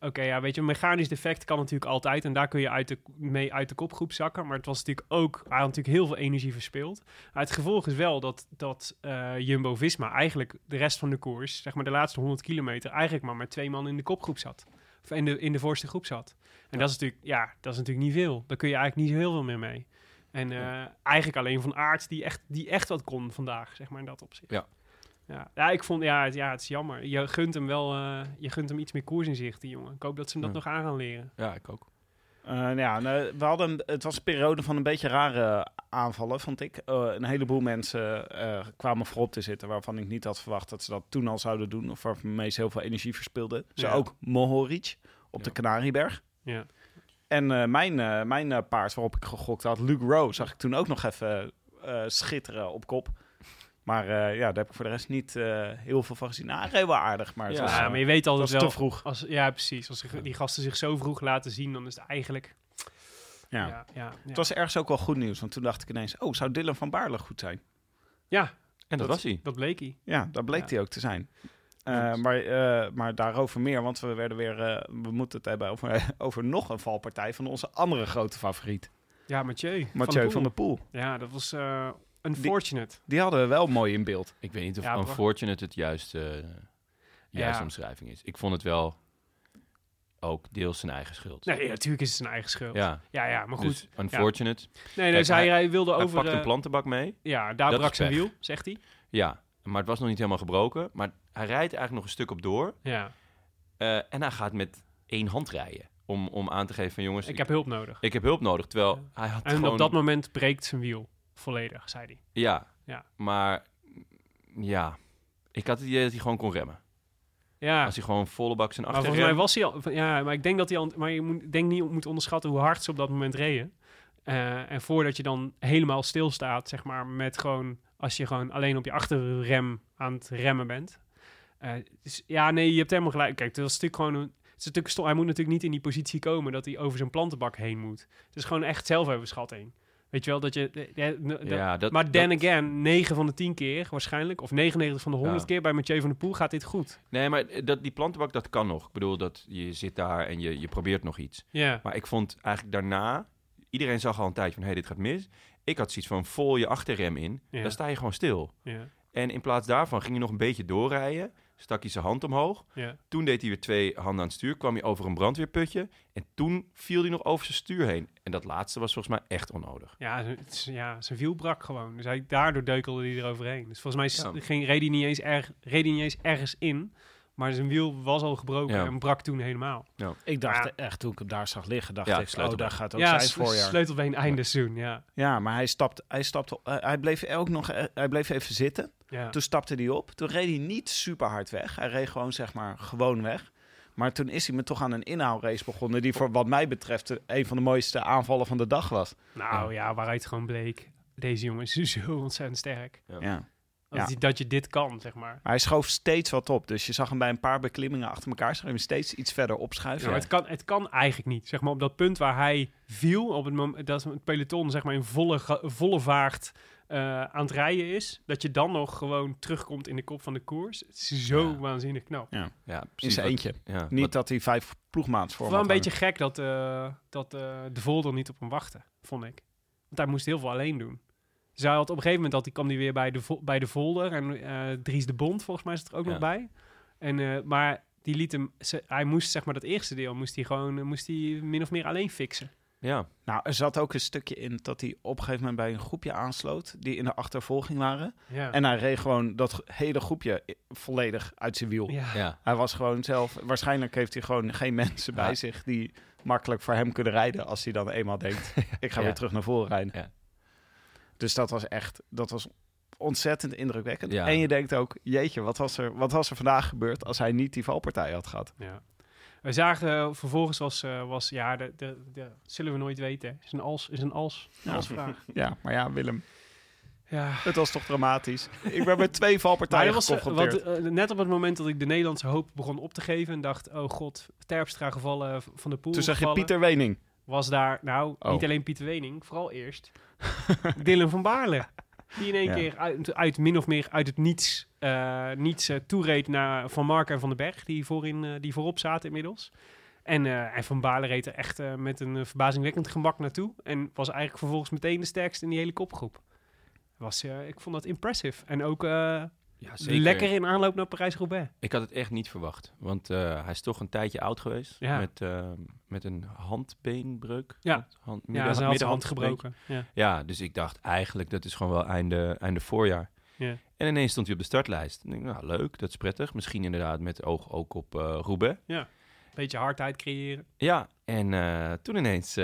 Oké, ja, weet je, een mechanisch defect kan natuurlijk altijd. En daar kun je uit de, mee uit de kopgroep zakken. Maar het was natuurlijk ook. Hij had natuurlijk heel veel energie verspeeld. Maar het gevolg is wel dat, dat eh, Jumbo Visma eigenlijk de rest van de koers, zeg maar de laatste 100 kilometer, eigenlijk maar met twee man in de kopgroep zat. Of in de, in de voorste groep zat. En dat is natuurlijk, ja, dat is natuurlijk niet veel. Daar kun je eigenlijk niet zo heel veel meer mee. En eh, eigenlijk alleen van Aert die echt, die echt wat kon vandaag, zeg maar in dat opzicht. Ja. Ja, ja, ik vond, ja, het, ja, het is jammer. Je gunt hem wel, eh, je gunt hem iets meer koers in zicht, die jongen. Ik hoop dat ze hem dat Ja. nog aan gaan leren. Ja, ik ook. Eh, nou ja, nou, we hadden, het was een periode van een beetje rare aanvallen, vond ik. Eh, een heleboel mensen eh, kwamen voorop te zitten waarvan ik niet had verwacht dat ze dat toen al zouden doen. Of waarvan meest heel veel energie verspilden. Zo Ja. ook Mohoric op Ja. de Canarieberg. Ja. En eh, mijn, eh, mijn paard waarop ik gegokt had, Luke Rowe, zag ik toen ook nog even eh, schitteren op kop. Maar eh, ja, daar heb ik voor de rest niet eh, heel veel van gezien. Nou, reed wel aardig, maar het Ja, was, Ja, maar je weet altijd wel... te vroeg. Als, ja, precies. Als die gasten zich zo vroeg laten zien, dan is het eigenlijk... Ja. Ja, ja, ja. Het was ergens ook wel goed nieuws, want toen dacht ik ineens, oh, zou Dylan van Baarle goed zijn? Ja, En dat, Dat- was hij. dat bleek hij. Ja, dat bleek Ja. hij ook te zijn. Eh, maar, eh, maar daarover meer, want we werden weer, eh, we moeten het hebben over, over nog een valpartij van onze andere grote favoriet, Ja, Mathieu. Mathieu van, der der Poel. Ja, dat was eh unfortunate. Die hadden we wel mooi in beeld. Ik weet niet of Ja, bro. unfortunate het juiste, juiste Ja. omschrijving is. Ik vond het wel ook deels zijn eigen schuld. Nee, natuurlijk is het zijn eigen schuld. Ja, Ja, ja, maar goed. dus unfortunate. nee, nee, Kijk, zij, hij- hij wilde Hij over... pakt een eh, plantenbak mee. ja, daar Dat brak zijn wiel, zegt hij. Ja, maar het was nog niet helemaal gebroken. Maar hij rijdt eigenlijk nog een stuk op door. Ja, Eh, en hij gaat met één hand rijden. Om, om aan te geven van jongens, ik ik, heb hulp nodig. ik heb hulp nodig. Terwijl hij had En gewoon... op dat moment breekt zijn wiel. Volledig, zei hij. Ja, Ja. maar ja, ik had het idee dat hij gewoon kon remmen. Ja, Als hij gewoon volle bak zijn maar achterrem... volgens mij was hij al... Ja, maar ik denk dat hij al... Maar je moet, denk niet moet onderschatten hoe hard ze op dat moment reden. Eh, en voordat je dan helemaal stilstaat, zeg maar, met gewoon... Als je gewoon alleen op je achterrem aan het remmen bent... Eh, dus, ja, nee, je hebt helemaal gelijk. Kijk, dat is natuurlijk gewoon een... Het is natuurlijk stom. Hij moet natuurlijk niet in die positie komen dat hij over zijn plantenbak heen moet. Het is gewoon echt zelfoverschatting. Weet je wel, dat je... de- de- de- Ja, dat, maar then dat- again, 9 van de 10 keer waarschijnlijk, of 99 van de 100 Ja. keer bij Mathieu van der Poel gaat dit goed. Nee, maar dat, die plantenbak, dat kan nog. Ik bedoel, dat je zit daar en je, je probeert nog iets. Ja, Maar ik vond eigenlijk daarna... Iedereen zag al een tijdje van, hé, hey, dit gaat mis. Ik had zoiets van, vol je achterrem in. Ja. Dan sta je gewoon stil. ja, En in plaats daarvan ging hij nog een beetje doorrijden. Stak hij zijn hand omhoog. ja. Toen deed hij weer twee handen aan het stuur. Kwam hij over een brandweerputje. En toen viel hij nog over zijn stuur heen. En dat laatste was volgens mij echt onnodig. Ja, het is- ja, zijn wiel brak gewoon. Dus hij, daardoor deukelde hij eroverheen. Dus volgens mij Ja. ging, reed, hij niet eens erg, reed hij niet eens ergens in. Maar zijn wiel was al gebroken Ja. en brak toen helemaal. Ik dacht Ja. echt, toen ik hem daar zag liggen, dacht Ja, ik, oh, daar gaat ook ja, zijn voorjaar. sleutelbeen einde seizoen, ja. Ja, maar hij stapte, hij stapte, eh, hij bleef ook nog, eh, hij bleef even zitten. ja. Toen stapte hij op. Toen reed hij niet super hard weg. Hij reed gewoon, zeg maar, gewoon weg. Maar toen is hij me toch aan een inhaalrace begonnen. Die voor wat mij betreft een van de mooiste aanvallen van de dag was. Nou ja, waaruit gewoon bleek. Deze jongen is zo ontzettend sterk. Ja. Ja. Dat, Ja. dat je dit kan, zeg maar. Maar hij schoof steeds wat op. Dus je zag hem bij een paar beklimmingen achter elkaar. Zag je hem steeds iets verder opschuiven. Nou, het, kan, het kan eigenlijk niet. Zeg maar op dat punt waar hij viel, op het moment dat het peloton zeg maar in volle, volle vaart eh, aan het rijden is, dat je dan nog gewoon terugkomt in de kop van de koers. Het is zo Ja. waanzinnig knap. Ja, In precies. zijn eentje. Ja, Niet wat- dat hij vijf ploegmaats voor Wel hem een had beetje gek dat, eh, dat eh, de Volder niet op hem wachtte, vond ik. Want hij moest heel veel alleen doen. Hij had op een gegeven moment dat hij kwam hij weer bij de, bij de Volder en eh, Dries de Bond volgens mij is er ook Ja. nog bij. En, eh, maar die liet hem, ze- hij moest zeg maar dat eerste deel moest hij gewoon eh, moest hij min of meer alleen fixen. ja, Nou, er zat ook een stukje in dat hij op een gegeven moment bij een groepje aansloot. Die in de achtervolging waren. Ja. En hij reed gewoon dat hele groepje volledig uit zijn wiel. ja. ja. Hij was gewoon zelf... Waarschijnlijk heeft hij gewoon geen mensen bij zich die makkelijk voor hem kunnen rijden. Als hij dan eenmaal denkt, ik ga Ja. weer terug naar voren rijden. Dus dat was echt... Dat was ontzettend indrukwekkend. Ja. En je denkt ook, jeetje, wat was, er, wat was er vandaag gebeurd als hij niet die valpartij had gehad? Ja. We zagen eh, vervolgens was, eh, was ja, de, de, de, zullen we nooit weten. Is een als, is een als, Ja. als vraag. Ja, maar ja, Willem, Ja. het was toch dramatisch. Ik ben met twee valpartijen was, eh, geconfronteerd. wat, net op het moment dat ik de Nederlandse hoop begon op te geven en dacht, oh god, Terpstra gevallen, van de Poel Toen zag je gevallen, Pieter Wening. Was daar, nou, Oh. niet alleen Pieter Wening, vooral eerst Dylan van Baarle. Die in één Ja. keer uit, uit min of meer uit het niets, eh, niets eh, toereed naar Van Mark en Van den Berg, die, voorin, eh, die voorop zaten inmiddels. En, en Van Baarle reed er echt met een verbazingwekkend gemak naartoe. En was eigenlijk vervolgens meteen de sterkste in die hele kopgroep. Was, ik vond dat impressive. En ook ja zeker. lekker in aanloop naar Parijs-Roubaix. Ik had het echt niet verwacht. Want eh, hij is toch een tijdje oud geweest. Ja. Met, eh, met een handbeenbreuk. Ja. Hand, Ja, midden- ze had zijn hand middenhandbeen. gebroken. Ja. Ja, dus ik dacht eigenlijk dat is gewoon wel einde, einde voorjaar. Ja. En ineens stond hij op de startlijst. En ik, nou, leuk, dat is prettig. Misschien inderdaad met oog ook op eh Roubaix. Beetje hardheid creëren. Ja, en toen ineens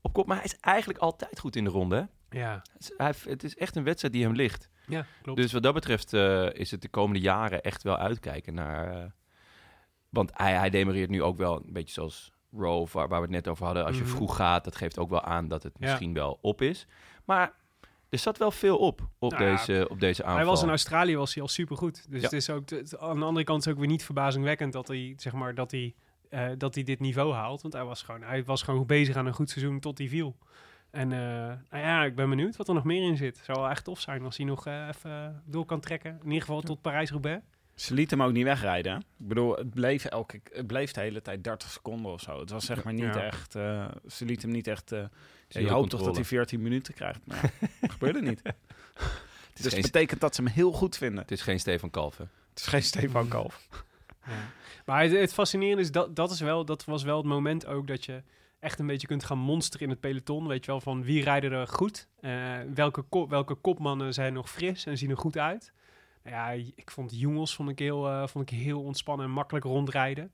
op kop. Maar hij is eigenlijk altijd goed in de ronde. hè? Ja, Het is- hij, het is echt een wedstrijd die hem ligt. Ja klopt. Dus wat dat betreft eh, is het de komende jaren echt wel uitkijken naar... eh, want hij, hij demereert nu ook wel een beetje zoals Rove, waar, waar we het net over hadden. Als je Mhm. vroeg gaat, dat geeft ook wel aan dat het Ja. misschien wel op is. Maar er zat wel veel op, op, Nou deze, op deze aanval. hij was in Australië was hij al supergoed. Dus Ja. het is ook, het- aan de andere kant is ook weer niet verbazingwekkend dat hij, zeg maar, dat hij, eh, dat hij dit niveau haalt. Want hij was, gewoon, hij was gewoon bezig aan een goed seizoen tot hij viel. En eh, nou ja, ik ben benieuwd wat er nog meer in zit. Zou wel echt tof zijn als hij nog eh, even door kan trekken. In ieder geval tot Parijs-Roubaix. Ze liet hem ook niet wegrijden. Ik bedoel, het bleef, elke, het bleef de hele tijd 30 seconden of zo. Het was zeg maar niet Ja. echt... eh, ze liet hem niet echt... eh, je hoopt toch dat hij 14 minuten krijgt. Maar ja, dat gebeurde niet. Dus geen, het betekent dat ze hem heel goed vinden. het is geen Stefan Kalven. Het is geen Stefan Kalf. Ja. Maar het, het fascinerende is, dat, dat, is wel, dat was wel het moment ook dat je echt een beetje kunt gaan monsteren in het peloton. Weet je wel, van wie rijden er goed? Eh, welke, welke kopmannen zijn nog fris en zien er goed uit? Nou ja, ik vond jongens vond ik heel, eh, vond ik heel ontspannen en makkelijk rondrijden.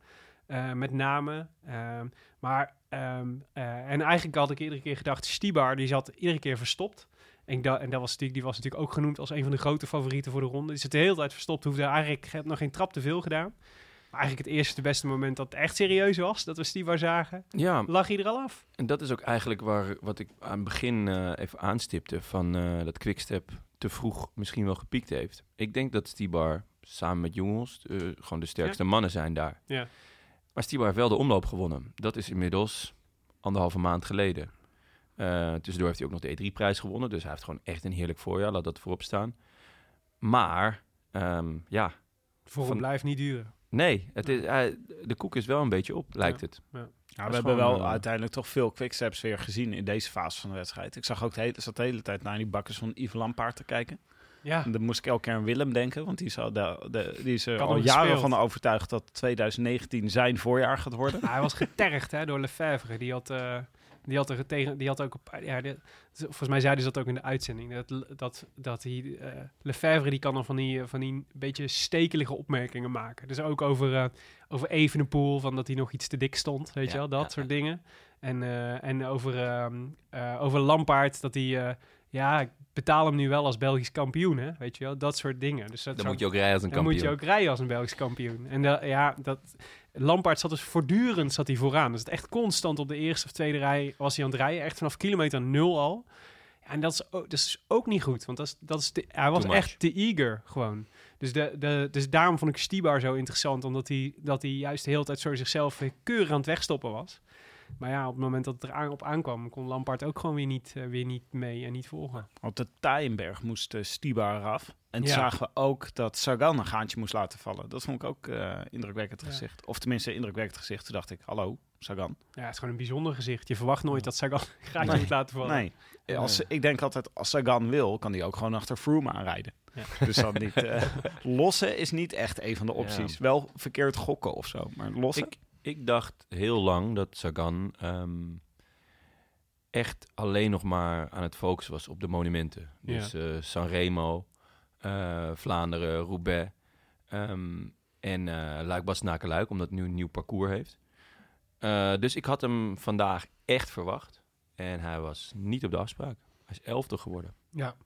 Eh, met name. Ehm, maar, ehm, eh, en eigenlijk had ik iedere keer gedacht, Stibar die zat iedere keer verstopt. En, da en dat was natuurlijk, die was natuurlijk ook genoemd als een van de grote favorieten voor de ronde. Die zit de hele tijd verstopt, hoefde eigenlijk nog geen trap te veel gedaan. Maar eigenlijk het eerste, de beste moment dat het echt serieus was, dat we Stibar zagen, Ja, lag hij er al af. en dat is ook eigenlijk waar, wat ik aan het begin eh, even aanstipte... van eh, dat Quickstep te vroeg misschien wel gepiekt heeft. Ik denk dat Stibar samen met jongens eh, gewoon de sterkste mannen zijn daar. Ja. Maar Stibar heeft wel de omloop gewonnen. Dat is inmiddels anderhalve maand geleden. Tussendoor heeft hij ook nog de E3-prijs gewonnen. Dus hij heeft gewoon echt een heerlijk voorjaar. Laat dat voorop staan. Maar, ehm, ja, Voor Van- blijft niet duren. Nee. Het is, hij- de koek is wel een beetje op, lijkt het. Ja, we hebben wel eh, uiteindelijk toch veel quicksteps weer gezien in deze fase van de wedstrijd. Ik zag ook de hele, zat de hele tijd naar die bakkers van Yves Lampaard te kijken. Ja, En dan moest ik elke keer aan Willem denken, want die is, al de, de, die is er al jaren gespeeld. van overtuigd dat 2019 zijn voorjaar gaat worden. hij was getergd hè, door Lefebvre. Die had, eh, die had er tegen, die had ook op, ja, die- volgens mij zeiden ze dat ook in de uitzending. Dat, dat, dat hij, eh, Lefebvre die kan dan van die, eh, van die beetje stekelige opmerkingen maken. Dus ook over, eh over Evenepoel, van dat hij nog iets te dik stond, weet Ja, je wel, dat ja, soort dingen. En, en over, ehm, eh, over Lampaard, dat hij, ja, ik betaal hem nu wel als Belgisch kampioen, hè, weet je wel, dat soort dingen. Dus dat Dan moet je ook rijden als een dan kampioen. moet je ook rijden als een Belgisch kampioen. En ja, dat, Lampaard zat dus voortdurend zat hij vooraan. Dus het echt constant op de eerste of tweede rij was hij aan het rijden. Echt vanaf kilometer nul al. Ja, en dat is, ook, dat is ook niet goed. Want dat is, dat is te- hij was echt te eager gewoon. Dus, de, de, dus daarom vond ik Stibar zo interessant. Omdat hij, dat hij juist de hele tijd zo zichzelf keurig aan het wegstoppen was. Maar ja, op het moment dat het erop aankwam, kon Lampaard ook gewoon weer niet, eh, weer niet mee en niet volgen. Op de Taaienberg moest uh, Stibar eraf. En toen Ja. zagen we ook dat Sagan een gaantje moest laten vallen. Dat vond ik ook eh, indrukwekkend Ja. gezicht. Of tenminste indrukwekkend gezicht. Toen dacht ik, hallo, Sagan. Ja, het is gewoon een bijzonder gezicht. Je verwacht nooit dat Sagan een gaatje Nee. moet laten vallen. Nee, als, ik denk altijd, als Sagan wil, kan hij ook gewoon achter Froome aanrijden. Ja. Dus dan niet... eh, lossen is niet echt een van de opties. Wel verkeerd gokken of zo, maar lossen... Ik, ik dacht heel lang dat Sagan ehm, echt alleen nog maar aan het focussen was op de monumenten. Dus eh Sanremo, eh, Vlaanderen, Roubaix ehm, en Luik-Bastenaken-Luik, omdat het nu een nieuw parcours heeft. Dus ik had hem vandaag echt verwacht. En hij was niet op de afspraak. Hij is elfde geworden. Ja.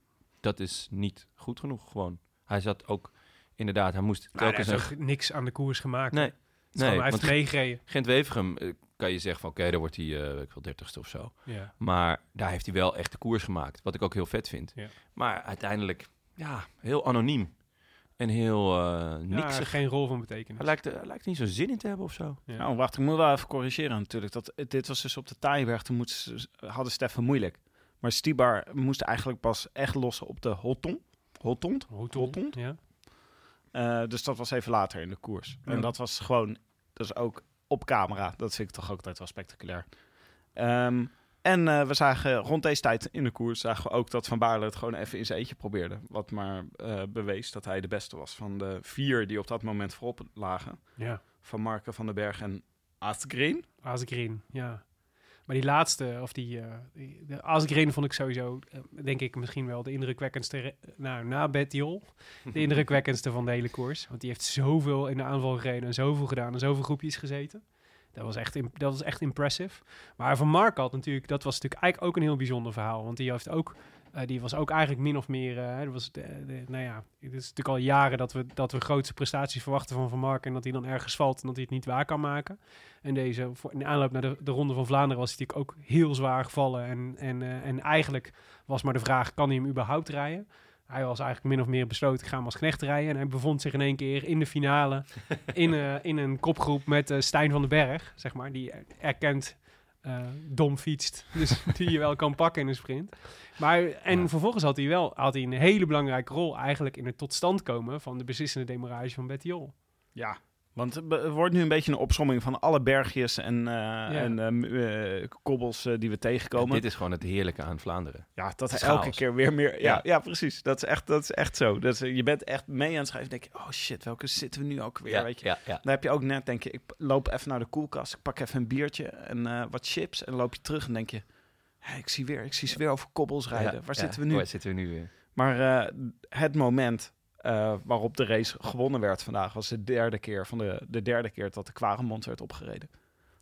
Dat is niet goed genoeg gewoon. Hij zat ook, inderdaad, hij moest Maar hij telkens... heeft niks aan de koers gemaakt. Nee, Gewoon, hij heeft want meegereden. Gent-Wevergem eh, kan je zeggen van oké, daar wordt hij eh weet ik wel dertigste of zo. Ja. Maar daar heeft hij wel echt de koers gemaakt, wat ik ook heel vet vind. Ja. Maar uiteindelijk, ja, heel anoniem en heel eh niks. Ja, geen rol van betekenis. Hij lijkt, hij lijkt er niet zo zin in te hebben of zo. Ja. Nou, wacht, ik moet wel even corrigeren natuurlijk. Dat, dit was dus op de Taaienberg, toen moesten ze- hadden Steffen moeilijk. Maar Stibar moest eigenlijk pas echt lossen op de Hotton. Hotond? Hotond? Ja. Eh, dus dat was even later in de koers. En dat was gewoon, dat is ook op camera. Dat vind ik toch ook altijd wel spectaculair. Ehm, en eh, we zagen rond deze tijd in de koers zagen we ook dat Van Baarle het gewoon even in zijn eentje probeerde. Wat maar eh, bewees dat hij de beste was van de vier die op dat moment voorop lagen. ja. Van Marken van den Berg en Astgreen. Asgreen, ja. Maar die laatste, of die, die de Asgreen vond ik sowieso, eh, denk ik misschien wel de indrukwekkendste, nou, na Bettiol, de indrukwekkendste van de hele koers. Want die heeft zoveel in de aanval gereden en zoveel gedaan en zoveel groepjes gezeten. Dat was echt, dat was echt impressive. Maar Van Mark had natuurlijk, dat was natuurlijk eigenlijk ook een heel bijzonder verhaal. Want die heeft ook, eh, die was ook eigenlijk min of meer, dat was de, de- nou ja, het is natuurlijk al jaren dat we, dat we grootste prestaties verwachten van Van Mark. En dat hij dan ergens valt en dat hij het niet waar kan maken. En deze, voor, in de aanloop naar de, de Ronde van Vlaanderen was hij natuurlijk ook heel zwaar gevallen. En, en, eh, en eigenlijk was maar de vraag, kan hij hem überhaupt rijden? Hij was eigenlijk min of meer besloten, ik ga hem als knecht rijden. En hij bevond zich in één keer in de finale in, in een kopgroep met Stijn van den Berg, zeg maar. Die erkend eh, dom fietst, dus die je wel kan pakken in een sprint. Maar, en vervolgens had hij wel had hij een hele belangrijke rol eigenlijk in het tot stand komen van de beslissende demarrage van Bettiol. Ja, want het wordt nu een beetje een opsomming van alle bergjes en, eh, en ehm, eh, kobbels eh, die we tegenkomen. dit is gewoon het heerlijke aan Vlaanderen. Ja, dat Chaos. elke keer weer meer. Ja, Ja. ja. precies. Dat is echt, dat is echt zo. Dat is, je bent echt mee aan het schrijven. Denk je, oh shit, welke zitten we nu ook weer? weet je? ja, ja. Dan heb je ook net, denk je, ik loop even naar de koelkast, ik pak even een biertje en eh, wat chips en dan loop je terug en denk je, hé, ik zie weer, ik zie ze weer over kobbels rijden. Ja, Waar ja. zitten we nu? Waar zitten we nu weer? Maar eh, het moment eh, waarop de race gewonnen werd vandaag was de derde keer van de, de derde keer dat de Quaremont werd opgereden.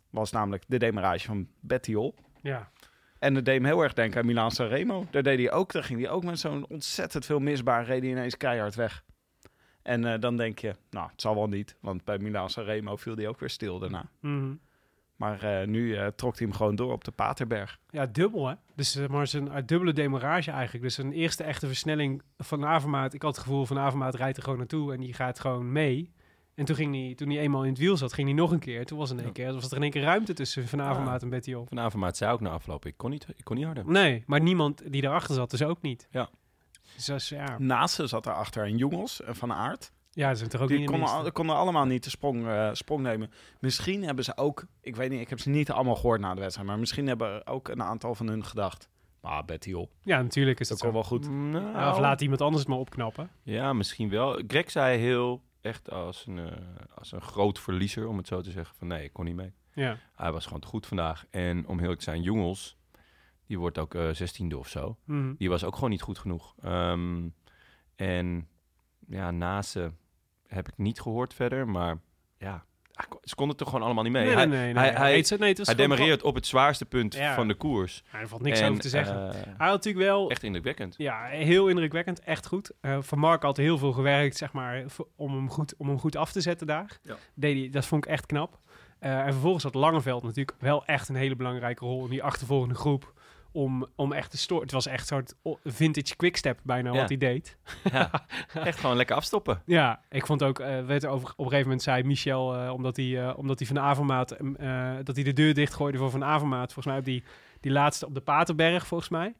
Was namelijk de demarrage van Bettiol. Ja, En dat deed hem heel erg denken aan Milan Sanremo. Daar deed hij ook, daar ging hij ook met zo'n ontzettend veel misbaar, reed hij ineens keihard weg. En eh, dan denk je, nou, het zal wel niet, want bij Milan Sanremo viel hij ook weer stil daarna. Mhm. Maar eh, nu eh, trok hij hem gewoon door op de Paterberg. Ja, dubbel hè. Dus eh, maar zijn dubbele demarrage eigenlijk. Dus een eerste echte versnelling van Avermaat. Ik had het gevoel van Avermaat rijdt er gewoon naartoe en die gaat gewoon mee. En toen, ging hij, toen hij eenmaal in het wiel zat, ging hij nog een keer. Toen was, er in één keer, was er in één keer ruimte tussen Van Avermaat en Betty Hol. Van Avermaat zei ook na afloop, ik kon niet, ik kon niet harder. Nee, maar niemand die erachter zat dus ook niet. Ja. Dus ja, Naast ze zat erachter een jongens en Van Aert. Ja toch ook Die niet konden, al- konden allemaal niet de sprong, eh, sprong nemen. Misschien hebben ze ook, ik weet niet, ik heb ze niet allemaal gehoord na de wedstrijd, maar misschien hebben ook een aantal van hun gedacht. Ah, Betty Hol, Ja, natuurlijk is dat wel goed. Nou, of laat iemand anders het maar opknappen. Ja, misschien wel. Greg zei heel echt als een, eh, als een groot verliezer, om het zo te zeggen, van nee, ik kon niet mee. Ja. Hij was gewoon te goed vandaag. En om heel te zijn, Jongels, die wordt ook eh zestiende of zo. Mhm. Die was ook gewoon niet goed genoeg. Ehm, en ja, Nase heb ik niet gehoord verder, maar ja, hij kon- ze konden het toch gewoon allemaal niet mee. Nee, hij, nee, nee. hij, nee. hij, het- nee, het was hij demareert op het zwaarste punt Ja. van de koers. Ja, er valt niks En, over te zeggen. eh, Hij had natuurlijk wel echt indrukwekkend. Ja, heel indrukwekkend. Echt goed. Eh, van Mark had heel veel gewerkt, zeg maar, voor- om hem goed, om hem goed af te zetten daar. Ja. Deed hij, dat vond ik echt knap. Eh, en vervolgens had Langeveld natuurlijk wel echt een hele belangrijke rol in die achtervolgende groep. Om, om echt te storen. Het was echt een soort o- vintage quickstep bijna Ja. wat hij deed. Ja, echt gewoon lekker afstoppen. Ja, ik vond ook, eh werd over, op een gegeven moment zei Michel, eh, omdat hij eh, omdat hij van Avermaat, eh, dat hij de deur dichtgooide voor Van Avermaat, volgens mij op die, die laatste op de Paterberg, volgens mij.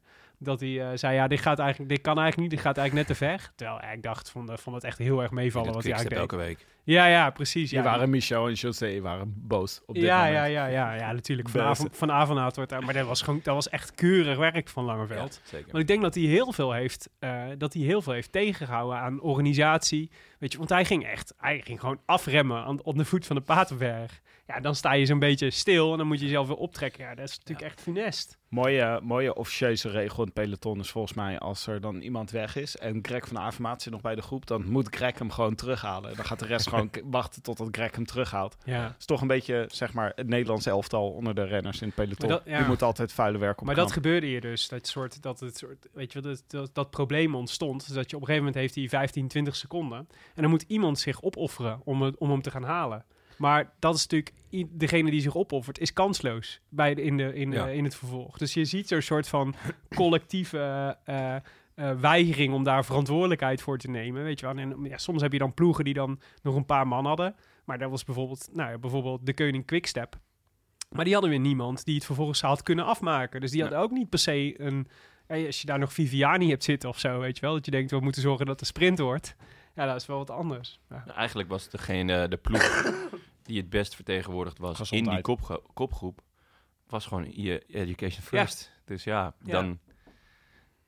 Dat hij zei, ja, dit, gaat eigenlijk, dit kan eigenlijk niet, dit gaat eigenlijk net te ver. Terwijl ik dacht, vond, vond het echt heel erg meevallen wat hij eigenlijk elke deed. week. Ja, ja, precies. Die Ja, waren Michel en José waren boos op dit ja, moment. ja, ja, ja, ja, natuurlijk. Van, Best. Aven, van Avermaat wordt daar, maar dat was, gewoon, dat was echt keurig werk van Langeveld. Ja, zeker. Want ik denk dat hij heel veel heeft, eh, dat hij heel veel heeft tegengehouden aan organisatie. Weet je, want hij ging echt, hij ging gewoon afremmen aan, op de voet van de Paterberg. Ja, dan sta je zo'n beetje stil en dan moet je jezelf weer optrekken. Ja, dat is natuurlijk echt funest. Mooie, mooie officieuze regel in het peloton is volgens mij als er dan iemand weg is en Greg van Avermaat zit nog bij de groep, dan moet Greg hem gewoon terughalen. Dan gaat de rest gewoon k- wachten totdat Greg hem terughaalt. Ja. Het is toch een beetje, zeg maar, het Nederlands elftal onder de renners in het peloton. Maar dat- ja. Die moet altijd vuile werk op Maar dat gebeurde hier dus. Dat soort, dat het soort, weet je, dat, dat, dat probleem ontstond. Dus dat je op een gegeven moment heeft hij 15, 20 seconden. En dan moet iemand zich opofferen om, het, om hem te gaan halen. Maar dat is natuurlijk, degene die zich opoffert, is kansloos bij de, in, de, in, in het vervolg. Dus je ziet zo'n soort van collectieve eh, eh, weigering om daar verantwoordelijkheid voor te nemen. Weet je wel. En ja, soms heb je dan ploegen die dan nog een paar man hadden. Maar dat was bijvoorbeeld, nou ja, bijvoorbeeld de Koning Quickstep. Maar die hadden weer niemand die het vervolgens had kunnen afmaken. Dus die hadden ook niet per se een... als je daar nog Viviani hebt zitten of zo, weet je wel. Dat je denkt, we moeten zorgen dat de sprint wordt. Ja, dat is wel wat anders. Ja. Nou, eigenlijk was degene, de ploeg die het best vertegenwoordigd was in die kopge- kopgroep, was gewoon je education first. Dus ja, Ja. dan...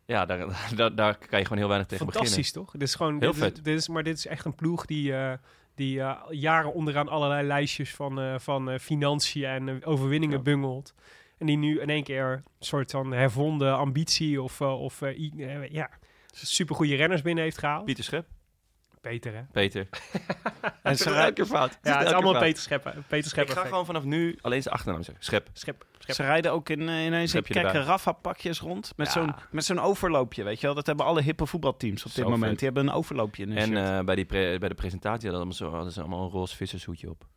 Ja, daar, daar, daar kan je gewoon heel weinig tegen Fantastisch, toch? Dit is gewoon... Heel dit vet. Is, dit is, maar dit is echt een ploeg die... eh, die eh, jaren onderaan allerlei lijstjes van, eh, van financiën en overwinningen Ja. bungelt. En die nu in één keer een soort van hervonden ambitie of, of ja, supergoeie renners binnen heeft gehaald. beginnen. Pieter Schep, Peter, hè? Peter. En ze ze, elke keer fout. Ja, het is allemaal Peter Scheppen. Peter Ik Scheppen. ga gewoon vanaf nu alleen zijn achternaam zeggen. Schep. Schep, Schep. ze rijden ook in, eh, ineens in kekke. Rafa-pakjes rond. Met Ja. zo'n met zo'n overloopje, weet je wel. Dat hebben alle hippe voetbalteams op dit Zo moment. vet. Die hebben een overloopje in hun En eh, bij, die pre- bij de presentatie hadden, allemaal zo, hadden ze allemaal een roze vissershoedje op.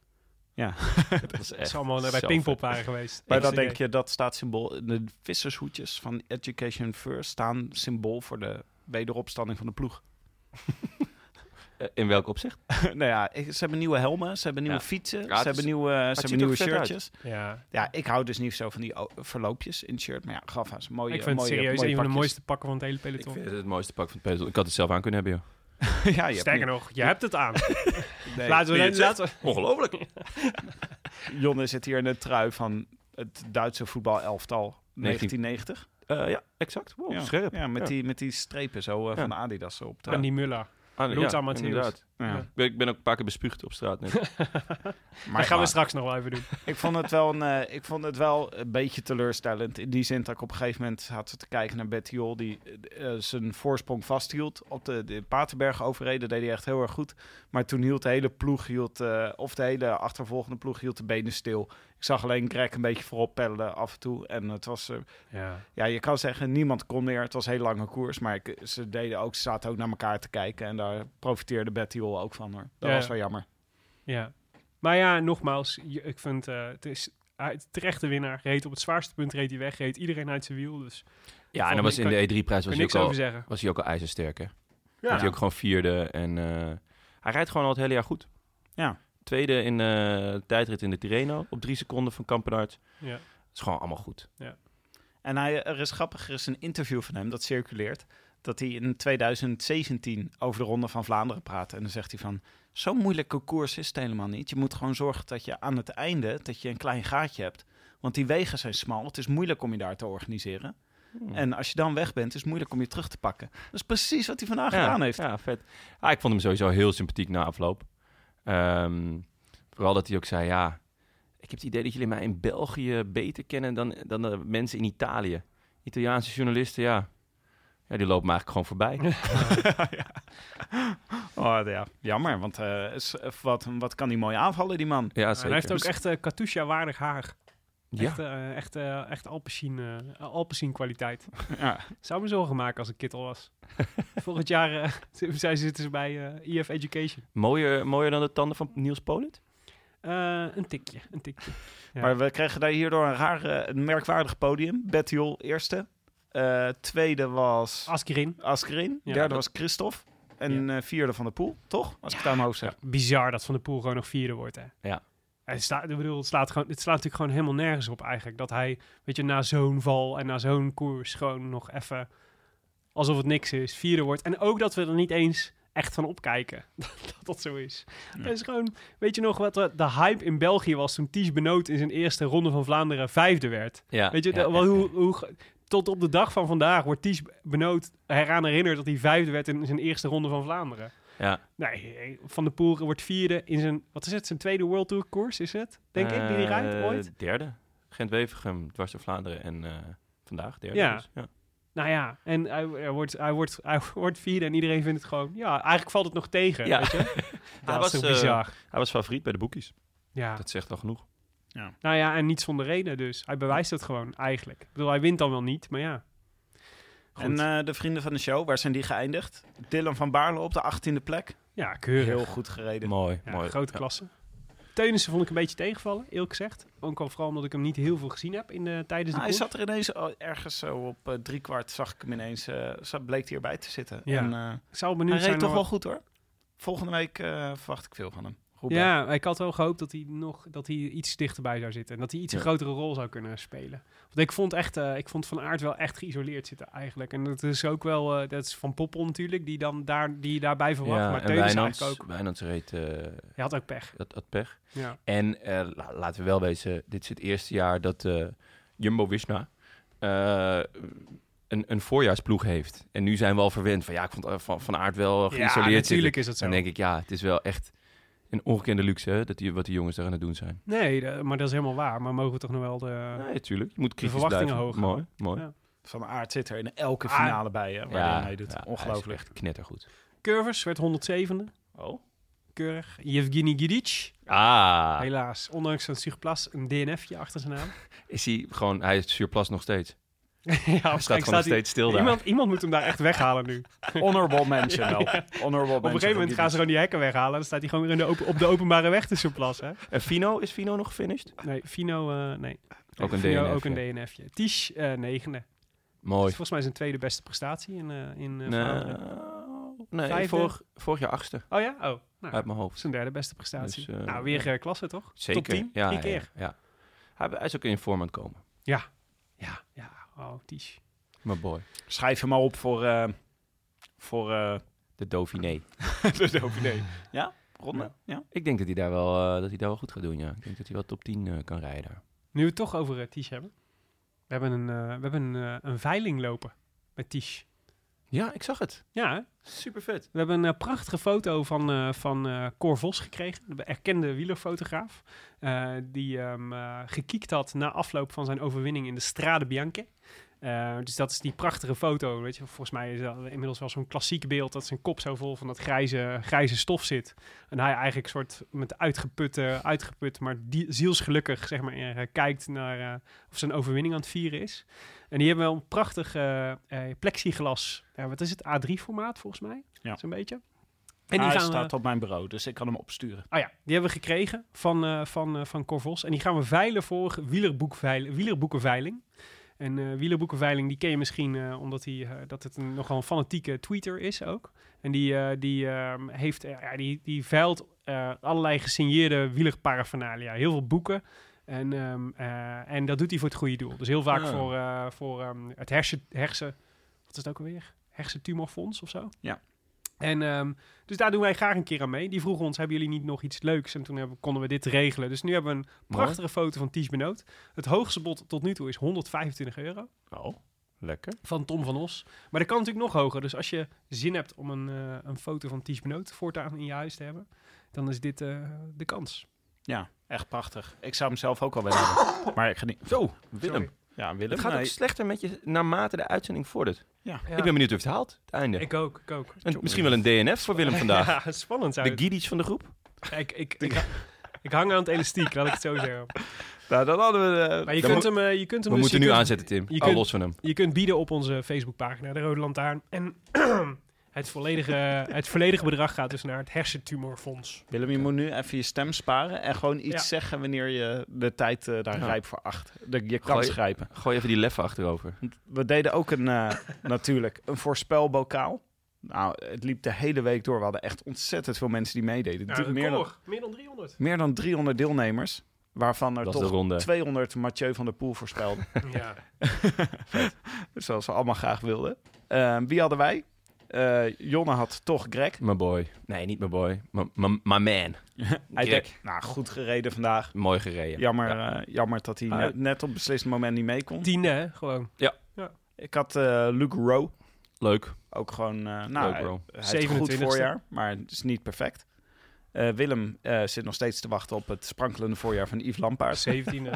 Ja. dat is Dat echt is allemaal eh, bij Pinkpop waren geweest. Maar idee. denk je, dat staat symbool. De vissershoedjes van Education First staan symbool voor de wederopstanding van de ploeg. Eh, in welk opzicht? nou ja, ik- ze hebben nieuwe helmen, ze hebben nieuwe Ja. fietsen, Ja, ze het hebben is- nieuwe, ze hebben nieuwe shirtjes. Ja. Ja, ik hou dus niet zo van die verloopjes in het shirt. Maar ja, Gaffa is een mooie ik vind het mooie, serieus mooie een van de mooiste pakken van het hele Ik peloton. vind het het mooiste pak van het peloton. Ik had het zelf aan kunnen hebben, joh. ja, je hebt Sterker nog, je hebt het aan. nee, laten we, het laten we, Ongelooflijk. Jonne zit hier in de trui van het Duitse voetbalelftal 1990. Eh, ja, exact. Wow, ja. scherp. Ja, met, Ja. Die, met die strepen zo Ja. van de Adidas op aan die Muller. Ah, ja, Matthäus. inderdaad. Ja. Ja. Ik ben, ik ben ook een paar keer bespuugd op straat. net. Maar gaan we straks nog wel even doen. Ik vond het wel een, eh, ik vond het wel een beetje teleurstellend. In die zin dat ik op een gegeven moment zat te kijken naar Bettiol. Die eh, zijn voorsprong vasthield. Op de, de Paterberg overreden deed hij echt heel erg goed. Maar toen hield de hele ploeg, hield, eh, of de hele achtervolgende ploeg, hield de benen stil. Ik zag alleen Greg een beetje voorop peddelen af en toe. En het was, eh, Ja. ja, je kan zeggen, niemand kon meer. Het was een hele lange koers. Maar ik, ze, deden ook, ze zaten ook naar elkaar te kijken. En daar profiteerde Bettiol ook van hoor. Dat Ja. was wel jammer. Ja. Maar ja, nogmaals, je- ik vind eh, het is terecht de winnaar. Reed op het zwaarste punt, reed hij weg. Reed iedereen uit zijn wiel. Dus Ja, en dan was in de E3-prijs kan was, hij ook al- was hij ook al ijzersterk, hè? Ja. Dat hij ook gewoon vierde. En eh, hij rijdt gewoon al het hele jaar goed. Ja. Tweede in de tijdrit in de Tirreno. Op drie seconden van Kampenaerts. Ja. Dat is gewoon allemaal goed. En hij, er is grappig, er is een interview van hem dat circuleert. Dat hij in 2017 over de Ronde van Vlaanderen praat. En dan zegt hij van, zo'n moeilijke koers is het helemaal niet. Je moet gewoon zorgen dat je aan het einde, dat je een klein gaatje hebt. Want die wegen zijn smal. Het is moeilijk om je daar te organiseren. Hmm. En als je dan weg bent, is het moeilijk om je terug te pakken. Dat is precies wat hij vandaag gedaan heeft. Ja, vet. Ah, ik vond hem sowieso heel sympathiek na afloop. Ehm, vooral dat hij ook zei, ja, ik heb het idee dat jullie mij in België beter kennen dan, dan de mensen in Italië. Italiaanse journalisten, ja, ja die lopen me eigenlijk gewoon voorbij. ja. Oh, ja. Jammer, want eh, is- wat, wat kan hij mooi aanvallen, die man. Ja, En zeker. hij heeft ook echt eh Katusha-waardig haar. Ja. Echt, eh, echt, eh, echt Alpecin, eh, Alpecin kwaliteit. Ja. Zou me zorgen maken als ik kittel was. Volgend jaar eh, zij zitten ze bij eh EF Education. Mooier, mooier dan de tanden van Niels Polit? Eh, een tikje, een tikje. Ja. Maar we kregen daar hierdoor een raar, eh, een merkwaardig podium. Bettiol eerste. Eh, tweede was Askerin. Askerin. Ja, derde dat- was Christophe. En eh, vierde van de pool, toch? Als ik het aan mijn hoofd zeg. Bizar dat Van der Poel gewoon nog vierde wordt, hè? Ja. Het staat, ik bedoel, het slaat, gewoon, het slaat natuurlijk gewoon helemaal nergens op eigenlijk. Dat hij, weet je, na zo'n val en na zo'n koers gewoon nog even alsof het niks is, vierde wordt. En ook dat we er niet eens echt van opkijken dat dat zo is. Het is gewoon, weet je nog wat de, hype in België was toen Ties Benoot in zijn eerste ronde van Vlaanderen vijfde werd? Ja, Weet je, ja, de- wel ja, hoe, hoe, tot op de dag van vandaag wordt Ties Benoot eraan herinnerd dat hij vijfde werd in zijn eerste ronde van Vlaanderen. Ja. Nee, Van der Poel wordt vierde in zijn, wat is het, zijn tweede World Tour koers is het? Denk ik, die hij rijdt Eh, ooit? Derde. Gent-Wevergem, dwars door Vlaanderen en eh, vandaag derde. Ja. dus, ja. Nou ja, en hij, hij wordt, hij, wordt, hij wordt vierde en iedereen vindt het gewoon, ja, eigenlijk valt het nog tegen, Ja. weet je? Hij Dat was, is toch eh, bizar. Hij was favoriet bij de boekies. Ja, Dat zegt al genoeg. nou ja, en niet zonder reden dus. Hij bewijst het gewoon, eigenlijk. Ik bedoel, hij wint dan wel niet, maar ja. Goed. En eh, de vrienden van de show, waar zijn die geëindigd? Dylan van Baarle op de 18e plek. ja, keurig. Heel goed gereden. Mooi, Ja, mooi. grote Ja. klasse. Teunissen vond ik een beetje tegenvallen, eerlijk gezegd. Ook al vooral omdat ik hem niet heel veel gezien heb in de, tijdens de Nou, hij koers. zat er ineens oh, ergens zo op eh, driekwart, zag ik hem ineens, eh, zat, bleek hij erbij te zitten. Ja. En, eh, Ik zou hij benieuwd reed zijn toch wel goed hoor. Volgende week eh, verwacht ik veel van hem. Ja, ik had wel gehoopt dat hij nog dat hij iets dichterbij zou zitten en dat hij iets een Ja. grotere rol zou kunnen spelen. Want ik vond echt, eh, ik vond Van Aert wel echt geïsoleerd zitten eigenlijk. En dat is ook wel, eh, dat is van Poppel natuurlijk, die dan daar, die daarbij verwacht. Ja, maar Wijnands, eigenlijk ook. Wijnands reed, eh, Hij had ook pech. dat, pech. Ja. En la- laten we wel wezen, dit is het eerste jaar dat Jumbo-Visma een, een voorjaarsploeg heeft. En nu zijn we al verwend van, ja, ik vond Van, van Aert wel Ja, geïsoleerd zitten. natuurlijk is dat zo. Dan denk ik, ja, het is wel echt een ongekende luxe hè, dat die, wat die jongens daar aan het doen zijn. Nee, de- maar dat is helemaal waar. Maar mogen we toch nog wel de... nee, natuurlijk. Je moet kritisch verwachtingen hoog Mooi, mooi. Ja. Van Aert zit er in elke Ah. finale bij hè, waar hij meedoet. ja, hij is Ongelooflijk. echt knettergoed. Curvers werd 107e. Oh. Keurig. Yevgeny Gidic. Ah, Helaas, ondanks een Surplas, een DNFje achter zijn naam. is hij gewoon, hij is surplus nog steeds. Ja, Hij staat gewoon nog steeds stil daar. Iemand, iemand moet hem daar echt weghalen nu. Honorable mention wel. Ja. Honorable Op een gegeven moment gaan ze gewoon die hekken weghalen. Dan staat hij gewoon weer in de open, op de openbare weg te Surplas. Hè? En Fino, is Fino nog gefinished? Nee, Fino, eh, nee. Ook een Fino, DNF, ook een. DNFje. Tisch, eh, negende. Dat Mooi. is volgens mij zijn tweede beste prestatie in, eh in eh, Nee, Vlaanderen. nee Vijfde? vorig, vorig jaar achtste Oh ja? Oh, nou, uit mijn hoofd. zijn derde beste prestatie. Dus, nou, weer klasse toch? Zeker. Top 10, ja, drie ja, keer. Ja, Hij, hij is ook in vorm aan het komen. Ja, ja, ja. Oh, Tisch. Maar boy. Schrijf hem maar op voor, eh, voor eh, De Dauphiné. de Dauphiné. Ja? Ronde? Ja. Ik denk dat hij daar wel, eh, dat hij daar wel goed gaat doen, ja. Ik denk dat hij wel top 10 eh, kan rijden daar. Nu we het toch over uh, Tisch hebben. We hebben een, eh, we hebben een, een veiling lopen met Tisch. Ja, ik zag het. Ja? Super vet. We hebben een eh, prachtige foto van, eh van eh Cor Vos gekregen, de erkende wielerfotograaf. die eh, gekiekt had na afloop van zijn overwinning in de Strade Bianche. Eh, dus dat is die prachtige foto. Weet je, volgens mij is dat inmiddels wel zo'n klassiek beeld dat zijn kop zo vol van dat grijze, grijze stof zit. En hij eigenlijk soort met uitgeputte, uitgeput, maar die, zielsgelukkig zeg maar, eh, kijkt naar eh, of zijn overwinning aan het vieren is. En die hebben wel een prachtig plexiglas. Wat is het? A3-formaat volgens mij. Ja. Zo'n beetje. En die Hij gaan staat we, op mijn bureau, dus ik kan hem opsturen. oh ja, die hebben we gekregen van, van, van Corvos. En die gaan we veilen voor wielerboekenveiling. En eh wielerboekenveiling, die ken je misschien eh, omdat hij, eh, dat het een, nogal een fanatieke tweeter is ook. En die, die, ehm, heeft, ja, die, die veilt allerlei gesigneerde wielerparaphernalia. Heel veel boeken. En, ehm, eh, en dat doet hij voor het goede doel. Dus heel vaak Ah. voor, voor ehm, het hersen, hersen... Wat is het ook alweer? Hersentumorfonds of zo? Ja. En ehm, dus daar doen wij graag een keer aan mee. Die vroegen ons, hebben jullie niet nog iets leuks? En toen hebben, konden we dit regelen. Dus nu hebben we een Mooi. prachtige foto van Ties Benoot. Het hoogste bod tot nu toe is 125 euro Oh, lekker. van Tom van Os. Maar dat kan natuurlijk nog hoger. Dus als je zin hebt om een, eh, een foto van Ties Benoot voortaan in je huis te hebben, dan is dit eh, de kans. Ja, echt prachtig. Ik zou hem zelf ook al willen hebben. Maar ik ga niet... Zo, Willem. Sorry. Ja, Willem. Het gaat nee. ook slechter met je naarmate de uitzending vordert. Ja. Ja. Ik ben benieuwd of het haalt, het einde. Ik ook, ik ook. En misschien wel een DNF voor Willem vandaag. Ja, spannend zou De. Giedic van de groep. Ik, ik, ik, ik hang aan het elastiek, laat ik het zo zeggen. Nou, dan hadden we... de- Maar je Dan kunt hem, eh, je kunt hem We dus- moeten nu kunt- aanzetten, Tim. je kunt- los van hem. Je kunt bieden op onze Facebookpagina, de Rode Lantaarn. En het volledige, het volledige bedrag gaat dus naar het hersentumorfonds. Willem, je moet nu even je stem sparen en gewoon iets Ja. zeggen wanneer je de tijd eh, daar Ja. rijp voor acht. De, je Gooi- kans grijpen. Gooi even die leffen achterover. We deden ook een, eh, natuurlijk, een voorspelbokaal. Nou, het liep de hele week door. We hadden echt ontzettend veel mensen die meededen. Drie- meer, dan, meer dan 300. meer dan 300 deelnemers. Waarvan er Dat toch ronde. 200 Mathieu van der Poel voorspelden. Ja. zoals we allemaal graag wilden. Eh, wie hadden wij? Eh, Jonne had toch Greg. My boy. Nee, niet my boy. My man. Hij Greg. deed- nou, goed gereden vandaag. Mooi gereden. Jammer, Ja. eh, jammer dat hij Ah, net, net op het beslissend moment niet mee kon. Tiende, hè? Gewoon. Ik had eh, Luke Rowe. Leuk. Ook gewoon, eh nou, Leuk, hij, bro. hij goed 27e. voorjaar, maar het is niet perfect. Eh, Willem eh, zit nog steeds te wachten op het sprankelende voorjaar van Yves Lampaard, 17e.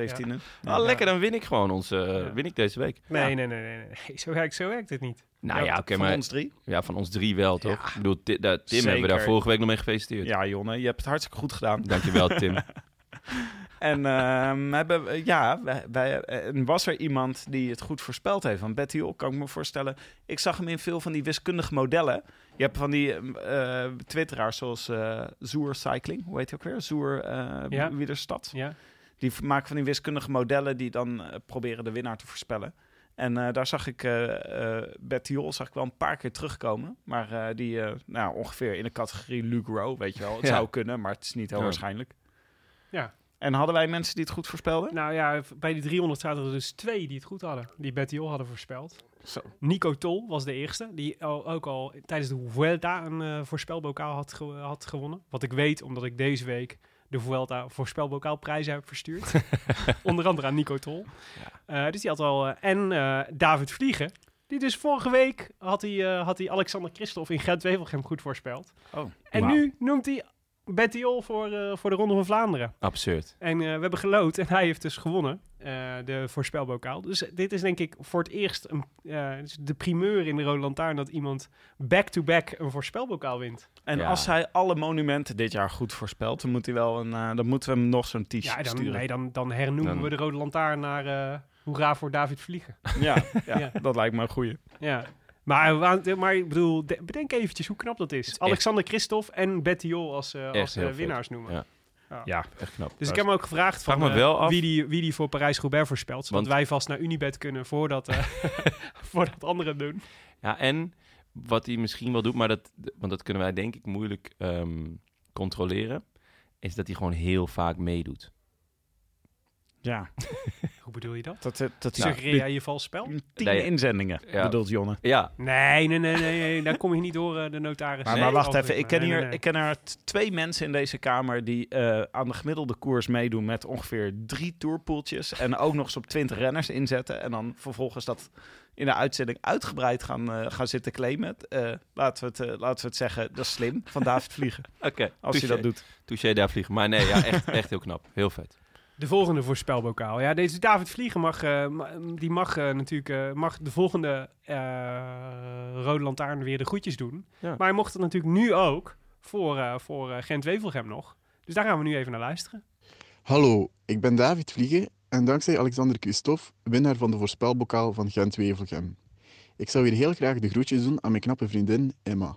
17e. Ah, lekker, dan win ik gewoon Ja. win ik deze week. Nee, nee, nee, nee, nee. Zo werkt, zo werkt het niet. Nou ja, oké, van maar ons drie. ja, van ons drie wel, toch? Ik bedoel, Tim hebben we daar vorige week nog mee gefeliciteerd. Ja, Jonne, je hebt het hartstikke goed gedaan. Dankjewel, Tim. En ehm, hebben, ja, wij, was er iemand die het goed voorspeld heeft? Van Betty Hol, kan ik me voorstellen. Ik zag hem in veel van die wiskundige modellen. Je hebt van die eh twitteraars zoals eh Zoer Cycling, hoe heet hij ook weer? Zoer eh Ja. Wielerstad. Ja. Die maken van die wiskundige modellen die dan eh, proberen de winnaar te voorspellen. En eh, daar zag ik Betty Hol zag ik wel een paar keer terugkomen. Maar eh, die eh, nou, ongeveer in de categorie Luke Rowe, weet je wel. Het Ja. zou kunnen, maar het is niet heel Ja. waarschijnlijk. Ja. En hadden wij mensen die het goed voorspelden? Nou ja, bij die 300 zaten er dus twee die het goed hadden. Die Betty Hol hadden voorspeld. Zo. Nico Tol was de eerste. Die al- ook al tijdens de Vuelta een voorspelbokaal had, ge- had gewonnen. Wat ik weet, omdat ik deze week de Vuelta voorspelbokaal prijzen heb verstuurd. Onder andere aan Nico Tol. Eh, dus die had al... eh, en eh, David Vliegen. Die dus vorige week had hij, had hij Alexander Christophe in Gent-Wevelgem goed voorspeld. Oh. En nu noemt hij Betty Hol voor, eh, voor de Ronde van Vlaanderen. Absurd. En eh, we hebben geloot en hij heeft dus gewonnen, eh, de voorspelbokaal. Dus dit is denk ik voor het eerst een, de primeur in de Rode Lantaarn dat iemand back-to-back een voorspelbokaal wint. En Ja. als hij alle monumenten dit jaar goed voorspelt, dan, moet hij wel een, eh, dan moeten we hem nog zo'n t-shirt Ja, dan, sturen. nee, dan, dan hernoemen Dan- we de Rode Lantaarn naar eh Hoera voor David Vliegen. Ja, ja, Ja. dat lijkt me een goeie. Ja. Maar, maar ik bedoel, de- bedenk eventjes hoe knap dat is. echt- Alexander Christophe en Betty Jol als, eh, als eh, vet. winnaars noemen. Ja. Ja, Echt knap. Dus ik heb hem ook gevraagd Vraag van, me eh, af- wie, die, wie die voor Parijs-Roubaix voorspelt. Zodat Want- wij vast naar Unibet kunnen voordat, voordat anderen doen. Ja, en wat hij misschien wel doet, maar dat, want dat kunnen wij denk ik moeilijk ehm, controleren, is dat hij gewoon heel vaak meedoet. Ja. Hoe bedoel je dat? Dat, dat, dat Suggereer jij je vals spel? tien Nee. inzendingen, Ja. bedoelt Jonne. Ja, Nee, nee, nee, nee, nee. Daar kom je niet door eh, de notaris. Maar, Nee, maar wacht even, ik ken, Nee, hier, nee, nee. ik ken er twee mensen in deze kamer die eh, aan de gemiddelde koers meedoen met ongeveer drie tourpoeltjes en ook nog eens op twintig renners inzetten en dan vervolgens dat in de uitzending uitgebreid gaan, eh, gaan zitten claimen. Eh, laten, we het, eh, laten we het zeggen, dat is slim van David Vliegen, oké. als hij dat doet. Touché daar vliegen. Maar nee, ja, echt, echt heel knap. Heel vet. De volgende voorspelbokaal. Ja, deze David Vliegen mag, eh, die mag eh, natuurlijk eh, mag de volgende eh, Rode Lantaarn weer de groetjes doen. Ja. Maar hij mocht het natuurlijk nu ook voor, eh, voor Gent-Wevelgem nog. Dus daar gaan we nu even naar luisteren. Hallo, ik ben David Vliegen en dankzij Alexander Christophe, winnaar van de voorspelbokaal van Gent-Wevelgem. Ik zou hier heel graag de groetjes doen aan mijn knappe vriendin Emma.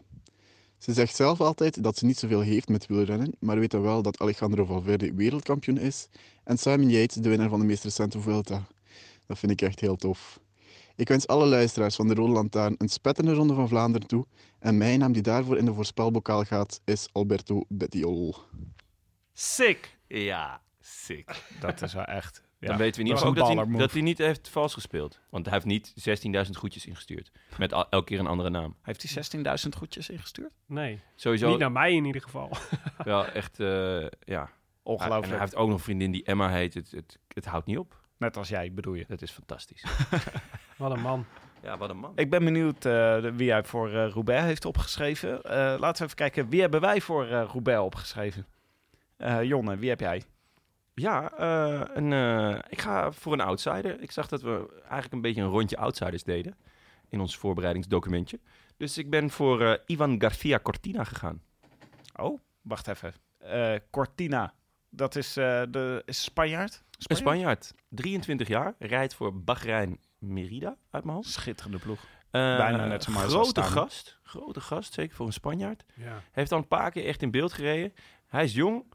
Ze zegt zelf altijd dat ze niet zoveel heeft met wielrennen, maar weet dan wel dat Alejandro Valverde wereldkampioen is en Simon Yates de winnaar van de meest recente Vuelta. Dat vind ik echt heel tof. Ik wens alle luisteraars van de Rode Lantaarn een spettende Ronde van Vlaanderen toe en mijn naam die daarvoor in de voorspelbokaal gaat is Alberto Bettiol. Sick! Ja, sick. Dat is wel echt... Ja, Dan weten we in dat ieder geval hij, dat hij niet heeft vals gespeeld. Want hij heeft niet 16.000 goedjes ingestuurd. Met al- elke keer een andere naam. Heeft hij 16.000 goedjes ingestuurd? Nee, Sowieso niet naar mij in ieder geval. wel echt, eh, ja. En Ongelooflijk. hij heeft ook nog een vriendin die Emma heet. Het, het, het houdt niet op. Net als jij, bedoel je. Dat is fantastisch. Wat een man. ja, wat een man. Ik ben benieuwd eh, wie hij voor eh, Roubaix heeft opgeschreven. Eh, laten we even kijken, wie hebben wij voor eh, Roubaix opgeschreven? Eh, Jonne, wie heb jij? Ja, eh, een, eh, ik ga voor een outsider. Ik zag dat we eigenlijk een beetje een rondje outsiders deden. In ons voorbereidingsdocumentje. Dus ik ben voor eh, Ivan Garcia Cortina gegaan. Oh, wacht even. Cortina, dat is de is Spanjaard? Een Spanjaard, 23 jaar, rijdt voor Bahrein Merida uit mijn hoofd. Schitterende ploeg. Bijna net zo als Grote gast, grote gast, zeker voor een Spanjaard. Ja. Heeft al een paar keer echt in beeld gereden. Hij is jong.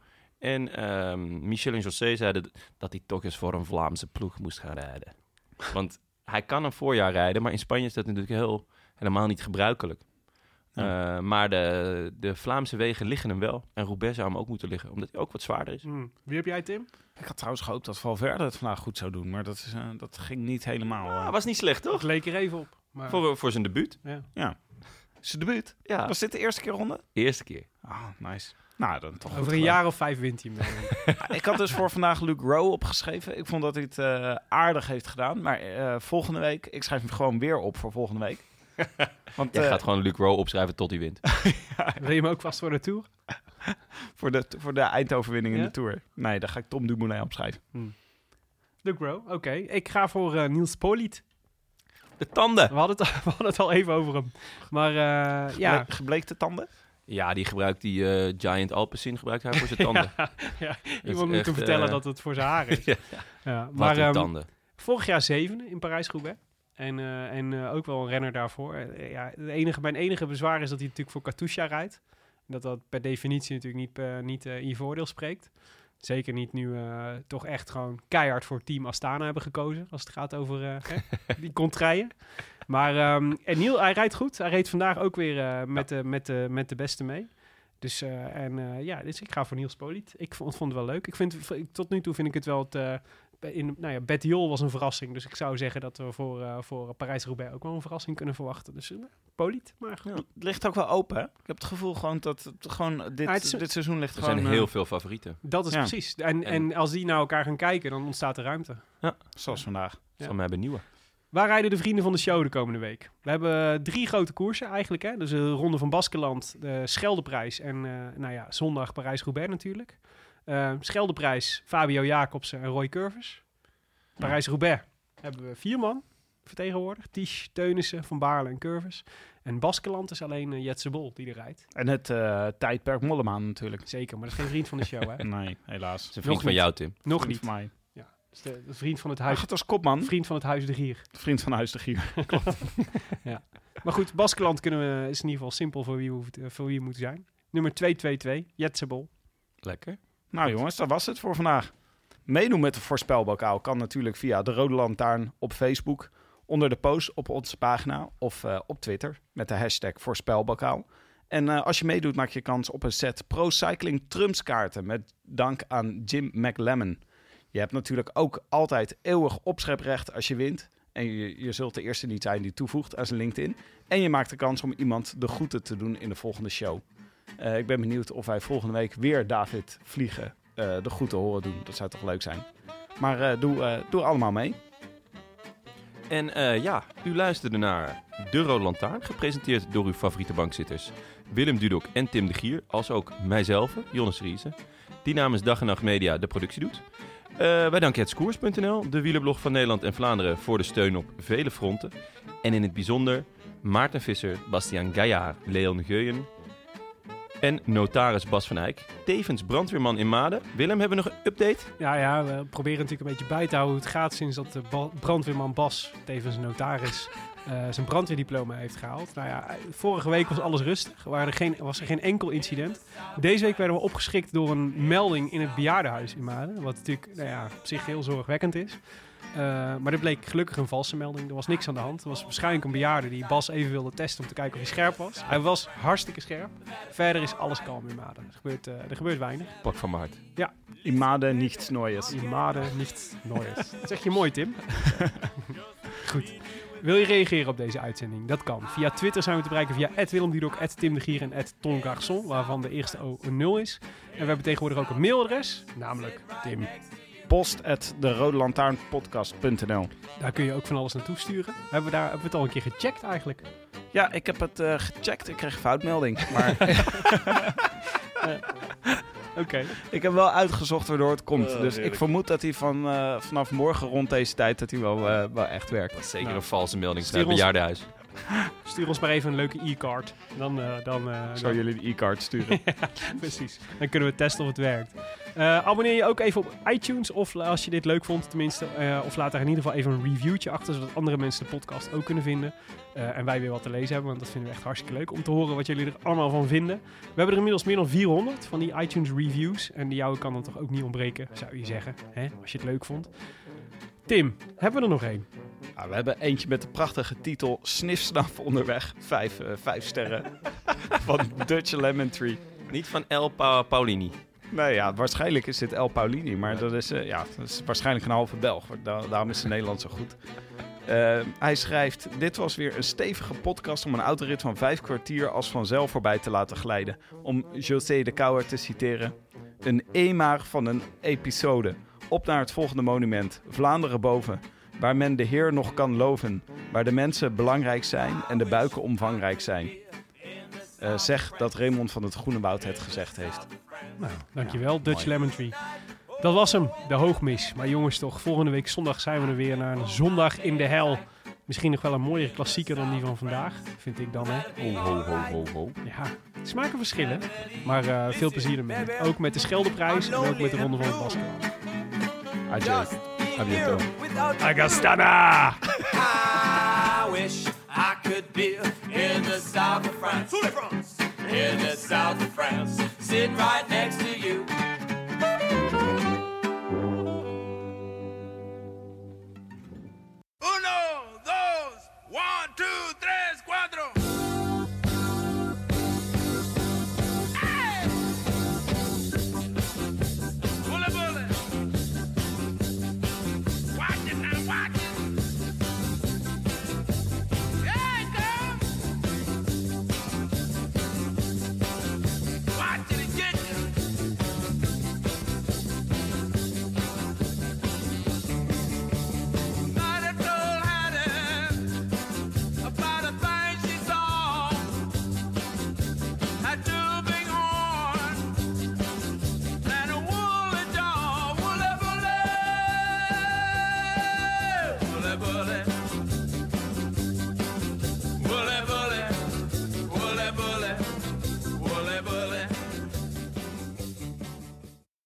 En ehm, Michel en José zeiden dat hij toch eens voor een Vlaamse ploeg moest gaan rijden. Want hij kan een voorjaar rijden, maar in Spanje is dat natuurlijk heel, helemaal niet gebruikelijk. Eh, maar de, de Vlaamse wegen liggen hem wel. En Roubaix zou hem ook moeten liggen, omdat hij ook wat zwaarder is. Hm. Wie heb jij, Tim? Ik had trouwens gehoopt dat Valverde het vandaag goed zou doen, maar dat, is, eh, dat ging niet helemaal. Ah, was niet slecht, toch? leek er even op. Maar, Voor, voor zijn debuut. ja. Zijn debuut. Ja, Was dit de eerste keer ronde? eerste keer. Ah, nice. Nou, dan toch Over een gedaan. jaar of vijf wint hij. Ja, ik had dus voor vandaag Luke Rowe opgeschreven. Ik vond dat hij het eh, aardig heeft gedaan. Maar eh, volgende week, ik schrijf hem gewoon weer op voor volgende week. Want Jij eh, gaat gewoon Luc Rowe opschrijven tot hij wint. Wil je hem ook vast voor de Tour? voor, de, voor de eindoverwinning in de Tour. Nee, daar ga ik Tom Dumoulin opschrijven. De Grow, oké. Ik ga voor Niels Poliet. De tanden! We hadden, het, we hadden het al even over hem. Maar eh, ja, Ble- Gebleekte tanden? Ja, die gebruikt die eh, Giant Alpecin gebruikt hij voor zijn tanden. ja, iemand moet hem vertellen eh, dat het voor zijn haar is. Ja. Maar ehm, tanden. vorig jaar zevende in Parijs-Roubaix. En, eh, en ook wel een renner daarvoor. Ja, het enige, mijn enige bezwaar is dat hij natuurlijk voor Katusha rijdt. Dat dat per definitie natuurlijk niet, niet in je voordeel spreekt. Zeker niet nu eh, toch echt gewoon keihard voor team Astana hebben gekozen. Als het gaat over hè, die contraien. Maar ehm, en Niel, hij rijdt goed. Hij reed vandaag ook weer eh, met, de, met, de, met de beste mee. Dus, eh, en, eh, ja, dus ik ga voor Niels Poliet. Ik vond, vond het wel leuk. Ik vind, tot nu toe vind ik het wel het... eh, in, nou ja, Bettiol was een verrassing. Dus ik zou zeggen dat we voor, eh, voor Parijs-Roubaix ook wel een verrassing kunnen verwachten. Dus uh, Poliet, maar goed. Ja, het ligt ook wel open, hè? Ik heb het gevoel gewoon dat het gewoon dit, Ja, het is- dit seizoen ligt Er gewoon... zijn eh, heel veel favorieten. Dat is Ja. precies. En, En- en als die naar elkaar gaan kijken, dan ontstaat er ruimte. Zoals vandaag. Ja. Zal mij benieuwen. Waar rijden de vrienden van de show de komende week? We hebben drie grote koersen eigenlijk. Hè? Dus de Ronde van Baskeland, de Scheldeprijs en eh, nou ja, zondag Parijs-Roubaix natuurlijk. Eh, Scheldeprijs, Fabio Jacobsen en Roy Curvers. Parijs-Roubaix hebben we vier man vertegenwoordigd. Tisch, Teunissen, Van Baarle en Curvers. En Baskeland is alleen uh, Jetse Bol die er rijdt. En het eh, tijdperk Mollemaan natuurlijk. Zeker, maar dat is geen vriend van de show, hè? Nee, helaas. Dat is een vriend Nog van niet. jou, Tim. Nog Vriend niet. van mij. De, de vriend van het huis. gaat als kopman. Vriend van het huis de Gier. Vriend van Huis de Gier. Maar goed, Baskeland kunnen we, is in ieder geval simpel voor wie we, hoeft- voor wie we moeten zijn. Nummer 222, Jetsebol. Lekker. Nou jongens, dat was het voor vandaag. Meedoen met de voorspelbokaal kan natuurlijk via de Rode Lantaarn op Facebook, onder de post op onze pagina of eh, op Twitter met de hashtag voorspelbokaal. En eh, als je meedoet maak je kans op een set Pro Cycling Trumps kaarten met dank aan Jim McLemmon. Je hebt natuurlijk ook altijd eeuwig opscheprecht als je wint. En je, zult de eerste niet zijn die toevoegt aan zijn LinkedIn. En je maakt de kans om iemand de groeten te doen in de volgende show. Eh, ik ben benieuwd of wij volgende week weer David Vliegen eh, de groeten horen doen. Dat zou toch leuk zijn. Maar eh, doe, doe allemaal mee. En ja, u luisterde naar De Rode Lantaarn, gepresenteerd door uw favoriete bankzitters Willem Dudok en Tim de Gier, als ook mijzelf, Jonas Riese, die namens Dag en Nacht Media de productie doet. Eh, wij danken hetskoers.nl, de wielerblog van Nederland en Vlaanderen, voor de steun op vele fronten. En in het bijzonder Maarten Visser, Bastiaan Gaillard, Leon Geuyen en notaris Bas van Eyck. Tevens brandweerman in Maden. Willem, hebben we nog een update? Ja, ja, we proberen natuurlijk een beetje bij te houden hoe het gaat sinds dat de brandweerman Bas, tevens notaris, eh, zijn brandweerdiploma heeft gehaald. Nou ja, vorige week was alles rustig. Waren er geen, was er geen enkel incident. Deze week werden we opgeschrikt door een melding in het bejaardenhuis in Maden. Wat natuurlijk nou ja, op zich heel zorgwekkend is. Eh, maar er bleek gelukkig een valse melding. Er was niks aan de hand. Er was waarschijnlijk een bejaarde die Bas even wilde testen om te kijken of hij scherp was. Hij was hartstikke scherp. Verder is alles kalm in Maden. Er gebeurt, eh, er gebeurt weinig. Pak van Maart. Imade nichts Neues. In Maden niet nooit. Dat zeg je mooi, Tim. Goed. Wil je reageren op deze uitzending? Dat kan. Via Twitter zijn we te bereiken via @willemdudok, @tim de Gier en @tongarçon, waarvan de eerste O een 0 is. En we hebben tegenwoordig ook een mailadres, namelijk Tim. Post at de Rode Lantaarnpodcast.nl. Daar kun je ook van alles naartoe sturen. Hebben we, daar, hebben we het al een keer gecheckt eigenlijk? Ja, ik heb het eh, gecheckt. Ik kreeg een foutmelding. Maar Oké. ik heb wel uitgezocht waardoor het komt. Oh, dus ik vermoed dat hij van, eh, vanaf morgen rond deze tijd dat hij wel, eh, wel echt werkt. Dat is zeker Nou, een valse melding stuur naar het ons- bejaardenhuis. Stuur ons maar even een leuke e-card. Dan, eh, dan, dan- jullie de e-card sturen. Precies. Dan kunnen we testen of het werkt. Eh, abonneer je ook even op iTunes. Of als je dit leuk vond, tenminste. of laat daar in ieder geval even een reviewtje achter. Zodat andere mensen de podcast ook kunnen vinden. En wij weer wat te lezen hebben. Want dat vinden we echt hartstikke leuk. Om te horen wat jullie er allemaal van vinden. We hebben er inmiddels meer dan 400 van die iTunes reviews. En die jouwe kan dan toch ook niet ontbreken, zou je zeggen. Hè? Als je het leuk vond. Tim, hebben we er nog één? Nou, we hebben eentje met de prachtige titel Snifsnaf onderweg. Vijf, eh, vijf sterren. Van Dutch Lemon Tree. Niet van El Pa- Paulini. Nee, ja, waarschijnlijk is dit El Paulini, maar dat is, eh, ja, dat is waarschijnlijk een halve Belg. Da- daarom is het Nederland zo goed. Eh, hij schrijft: Dit was weer een stevige podcast om een autorit van vijf kwartier als vanzelf voorbij te laten glijden. Om José de Kouwer te citeren: Een eenmaar van een episode. Op naar het volgende monument, Vlaanderen boven. Waar men de Heer nog kan loven. Waar de mensen belangrijk zijn en de buiken omvangrijk zijn. Eh, zeg dat Raymond van het Groene Woud het gezegd heeft. Nou, dankjewel, Dutch Lemon Tree. Dat was hem, de hoogmis. Maar jongens toch, volgende week zondag zijn we er weer naar een zondag in de hel. Misschien nog wel een mooiere klassieker dan die van vandaag, vind ik dan hè. Ho, ho, ho, ho, ho. Ja, smaken verschillen, maar eh, veel plezier ermee. Ook met de Scheldeprijs en ook met de Ronde van het Basket. Adiós. Abierto. Agostana. I wish I could be in the south of France. France. In the south of France. Sitting right next to you. Uno, dos, one, two, tres, cuatro.